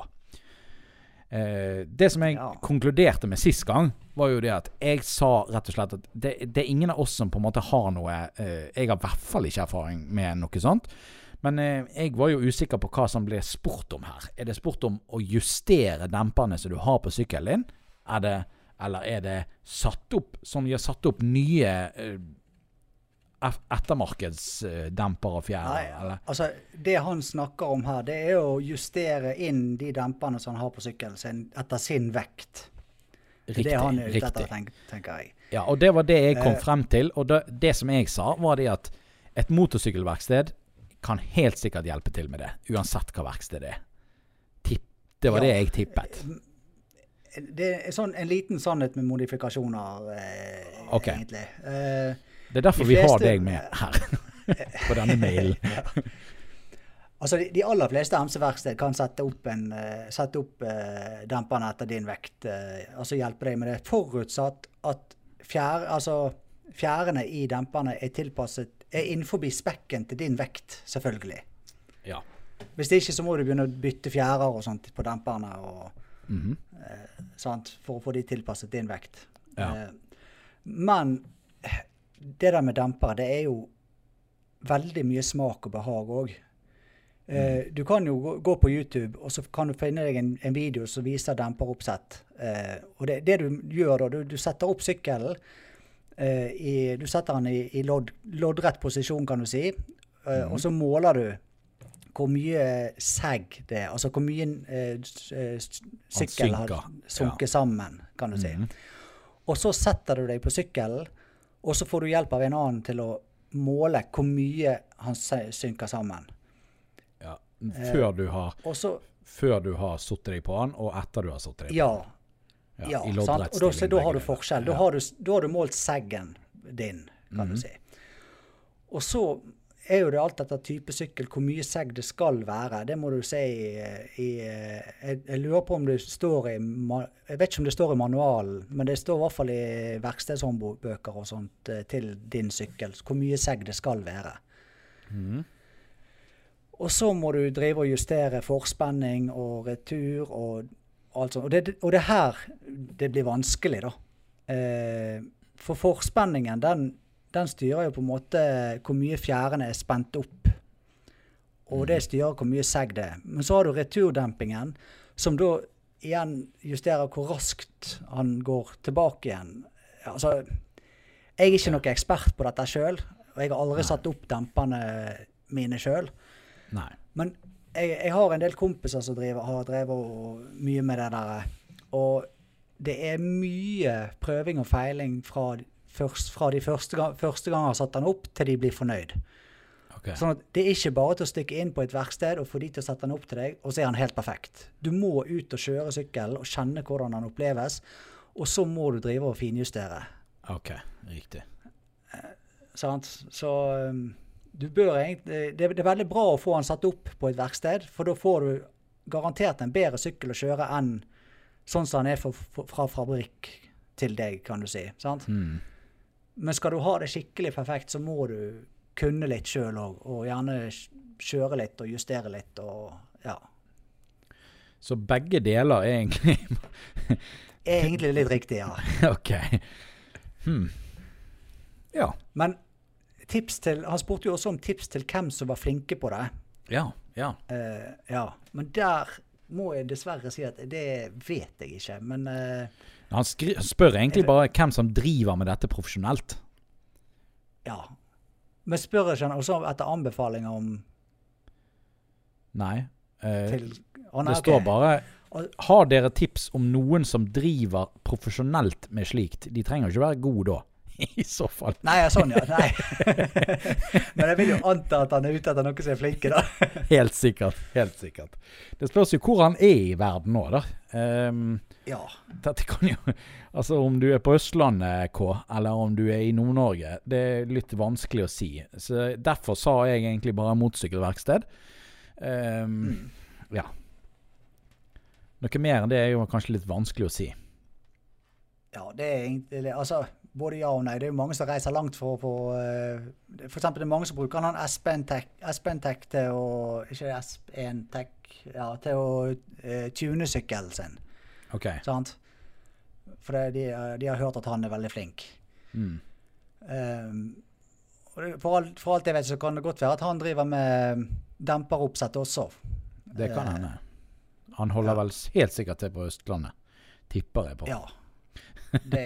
Eh, det som jeg Ja. konkluderte med sist gang, var jo det at jeg sa rett og slett at det, det er ingen av oss som på en måte har noe eh, Jeg har i hvert fall ikke erfaring med noe sånt. Men eh, jeg var jo usikker på hva som ble spurt om her. Er det spurt om å justere demperne som du har på sykkelen din? Er det, eller er det satt opp som de har satt opp nye eh, ettermarkedsdemper og fjær? Nei, eller? altså, det han snakker om her, det er å justere inn de demperne som han har på sykkelen sin, etter sin vekt. Det Riktig. det han er ute etter, tenk, tenker jeg. Ja, og det var det jeg kom Eh. frem til. Og det, det som jeg sa, var det at et motorsykkelverksted kan helt sikkert hjelpe til med det. Uansett hva verksted det er. Tipp, det var Ja. det jeg tippet. Det er sånn, en liten sannhet med modifikasjoner, eh, okay. egentlig. Eh, Det er derfor De vi har deg med her. På denne mailen. altså, de, de aller fleste MC-verksted kan sette opp, en, uh, sette opp uh, demperne etter din vekt. Uh, altså hjelpe deg med det. Forutsatt at fjær, altså, fjærene i demperne er tilpasset er innenfor spekken til din vekt, selvfølgelig. Ja. Hvis det ikke, så må du begynne å bytte fjærer og sånt på demperne. og Mhm. sant? For å få de tilpasset din vekt. Ja. Eh, Men det der med dempere, det er jo veldig mye smak og behag òg. Mm. Du kan jo gå- gå på YouTube, og så kan du finne deg en, en video som viser demperoppsett. Eh, og det, det du gjør da, du, du setter opp sykkelen. eh, i, du setter den i, i lodd, loddrett posisjon, kan du si. eh, Mm. Og så måler du hvor mye segg det er. Altså hvor mye eh, s- eh, s- sykkelen har sunket ja. sammen, kan du si. Mm. Og så setter du deg på sykkelen, og så får du hjelp av en annen til å måle hvor mye han synker sammen. Eh. Før du har Og Før du har satt deg på den, og etter du har satt deg på Ja. den. ja ja sant? Og da, så da har du forskjell. Da Ja. har du, da har du målt seggen din, kan du si. Og så er jo det alt etter type sykkel hvor mye segg det skal være. Det må du se i, i jeg, jeg lurer på om det står i Jeg vet ikke om det står i manualen, men det står i hvert fall i verkstedshåndbøker og sånt eh, til din sykkel hvor mye segg det skal være. Mhm. Og så må du drive og justere forspenning og retur og alt sånt. Og det, og det er her det blir vanskelig, da. Eh, for forspenningen, den, den styrer jo på en måte hvor mye fjærene er spent opp. og det styrer hvor mye segg det er. Men så har du returdempingen, som da igjen justerer hvor raskt han går tilbake igjen. Altså, jeg er ikke noen ekspert på dette sjøl, og jeg har aldri satt opp dempene mine sjøl. Nei. Men jeg, jeg har en del kompiser som driver, har drevet mye med det der. Og det er mye prøving og feiling fra, først, fra de første, gang, første har satt den opp, til de blir fornøyd. Okay. Sånn at Det er ikke bare til å stikke inn på et verksted og få de til å sette den opp til deg, og så er den helt perfekt. Du må ut og kjøre sykkelen og kjenne hvordan den oppleves, og så må du drive og finjustere. ok, riktig. Sant? Så um, egentlig det, det er veldig bra å få den satt opp på et verksted, for da får du garantert en bedre sykkel å kjøre enn sånn som den er for, fra fabrikk til deg, kan du si. Sant? Mm. Men skal du ha det skikkelig perfekt, så må du kunne litt sjøl òg, og gjerne kjøre litt og justere litt og ja. Så begge deler er egentlig Er egentlig litt riktig, ja. Ok. Hmm. Ja. Men tips til Han spurte jo også om tips til hvem som var flinke på det. Ja. Ja. Uh, ja. Men der må jeg dessverre si at det vet jeg ikke. Men uh, Han, han spør egentlig bare hvem som driver med dette profesjonelt. ja. Men spør ikke han også etter anbefalinger om Nei. Uh, til oh, nei, det står står bare Har dere tips om noen som driver profesjonelt med slikt? De trenger ikke være gode da, i så fall. Nei, ja, sånn, ja. Nei. Men jeg vil jo anta at han er ute etter noen som er flinke, da. Helt sikkert. Helt sikkert. Det spørs jo hvor han er i verden nå, da. Um, Ja. dette kan jo Altså om du er på Østlandet, K, eller om du er i Nord-Norge, det er litt vanskelig å si. Så Derfor sa jeg egentlig bare motorsykkelverksted. Ehm, Ja. Noe mer enn det er jo kanskje litt vanskelig å si. Ja, det er egentlig Altså, både ja og nei. Det er jo mange som reiser langt for å få F.eks. Det er mange som bruker han SPN-tech SPN-tech til å Ikke S1-tech Ja, til å uh, tune sykkelen sin. OK. Sant? For det, de, de har hørt at han er veldig flink. Mm. Um, for, alt, for alt jeg vet, så kan det godt være at han driver med demperoppsett også. Det kan Eh, hende. Han holder ja. vel helt sikkert til på Østlandet. Tipper jeg på. Ja. Det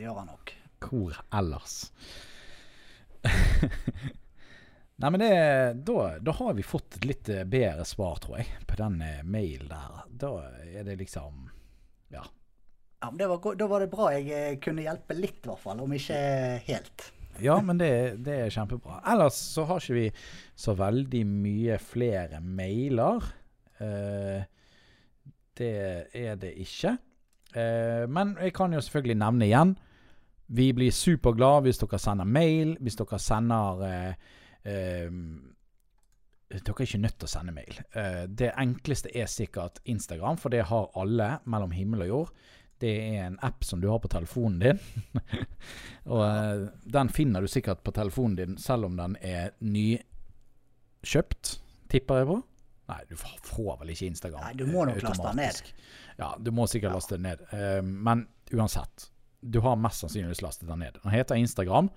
gjør han nok. Hvor ellers? Nei, men det, da, da har vi fått litt eh, bedre svar, tror jeg, på den eh, mailen der. Da er det liksom Ja. Ja, men det var, da var det bra jeg eh, kunne hjelpe litt, i hvert fall. Om ikke helt. Ja, men det, det er kjempebra. Ellers så har ikke vi så veldig mye flere mailer. Eh, det er det ikke. Eh, men jeg kan jo selvfølgelig nevne igjen. Vi blir superglade hvis dere sender mail, hvis dere sender eh, eh, Dere er ikke nødt til å sende mail. Eh, det enkleste er sikkert Instagram, for det har alle mellom himmel og jord. Det er en app som du har på telefonen din. og eh, den finner du sikkert på telefonen din, selv om den er nykjøpt, tipper jeg på. Nei, du får vel ikke Instagram Nei, du må nok eh, laste den ned. Ja, du må sikkert Ja. laste den ned. Eh, men uansett, du har mest sannsynligvis lastet den ned. Den heter Instagram.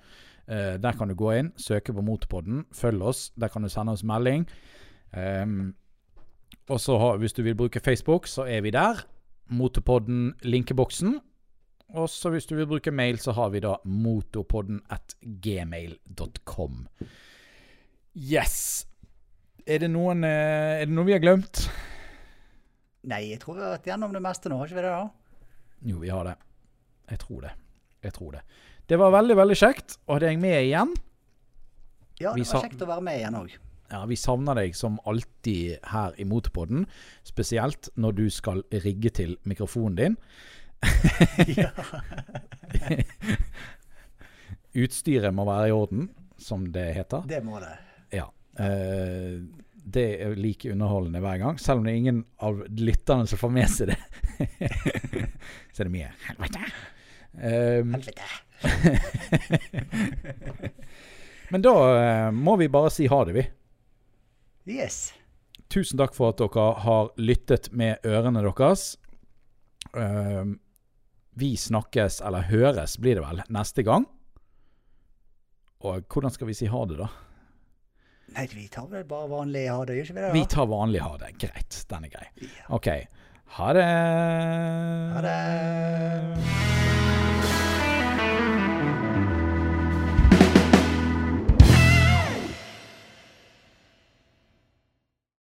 Eh, der kan du gå inn, søke på Motorpodden, følg oss. Der kan du sende oss melding. Um, og så har, hvis du vil bruke Facebook, så er vi der. Motorpodden linkeboksen. Og så hvis du vil bruke mail, så har vi da motorpodden at gmail.com. Yes. Er det, noen, eh, er det noe vi har glemt? Nei, jeg tror vi har vært gjennom det meste nå, har ikke vi det? da? Jo, vi har det. Jeg tror det. Jeg tror det. Det var veldig, veldig kjekt å ha deg med igjen. Ja, det var kjekt å være med igjen òg. Ja, Vi savner deg som alltid her i Motorpodden. Spesielt når du skal rigge til mikrofonen din. ja. Utstyret må være i orden, som det heter. Det må det. Ja. Eh, det er like underholdende hver gang. Selv om det er ingen av lytterne som får med seg det. Så er det mye helvete. Um, men da uh, må vi bare si ha det, vi. Yes. Tusen takk for at dere har lyttet med ørene deres. Uh, vi snakkes, eller høres blir det vel, neste gang. Og hvordan skal vi si ha det, da? Nei, vi tar vel bare vanlig ha det, gjør ikke vi det? Vi tar vanlig ha det. Greit, den er grei. Ja. OK. Ha det. Ha det.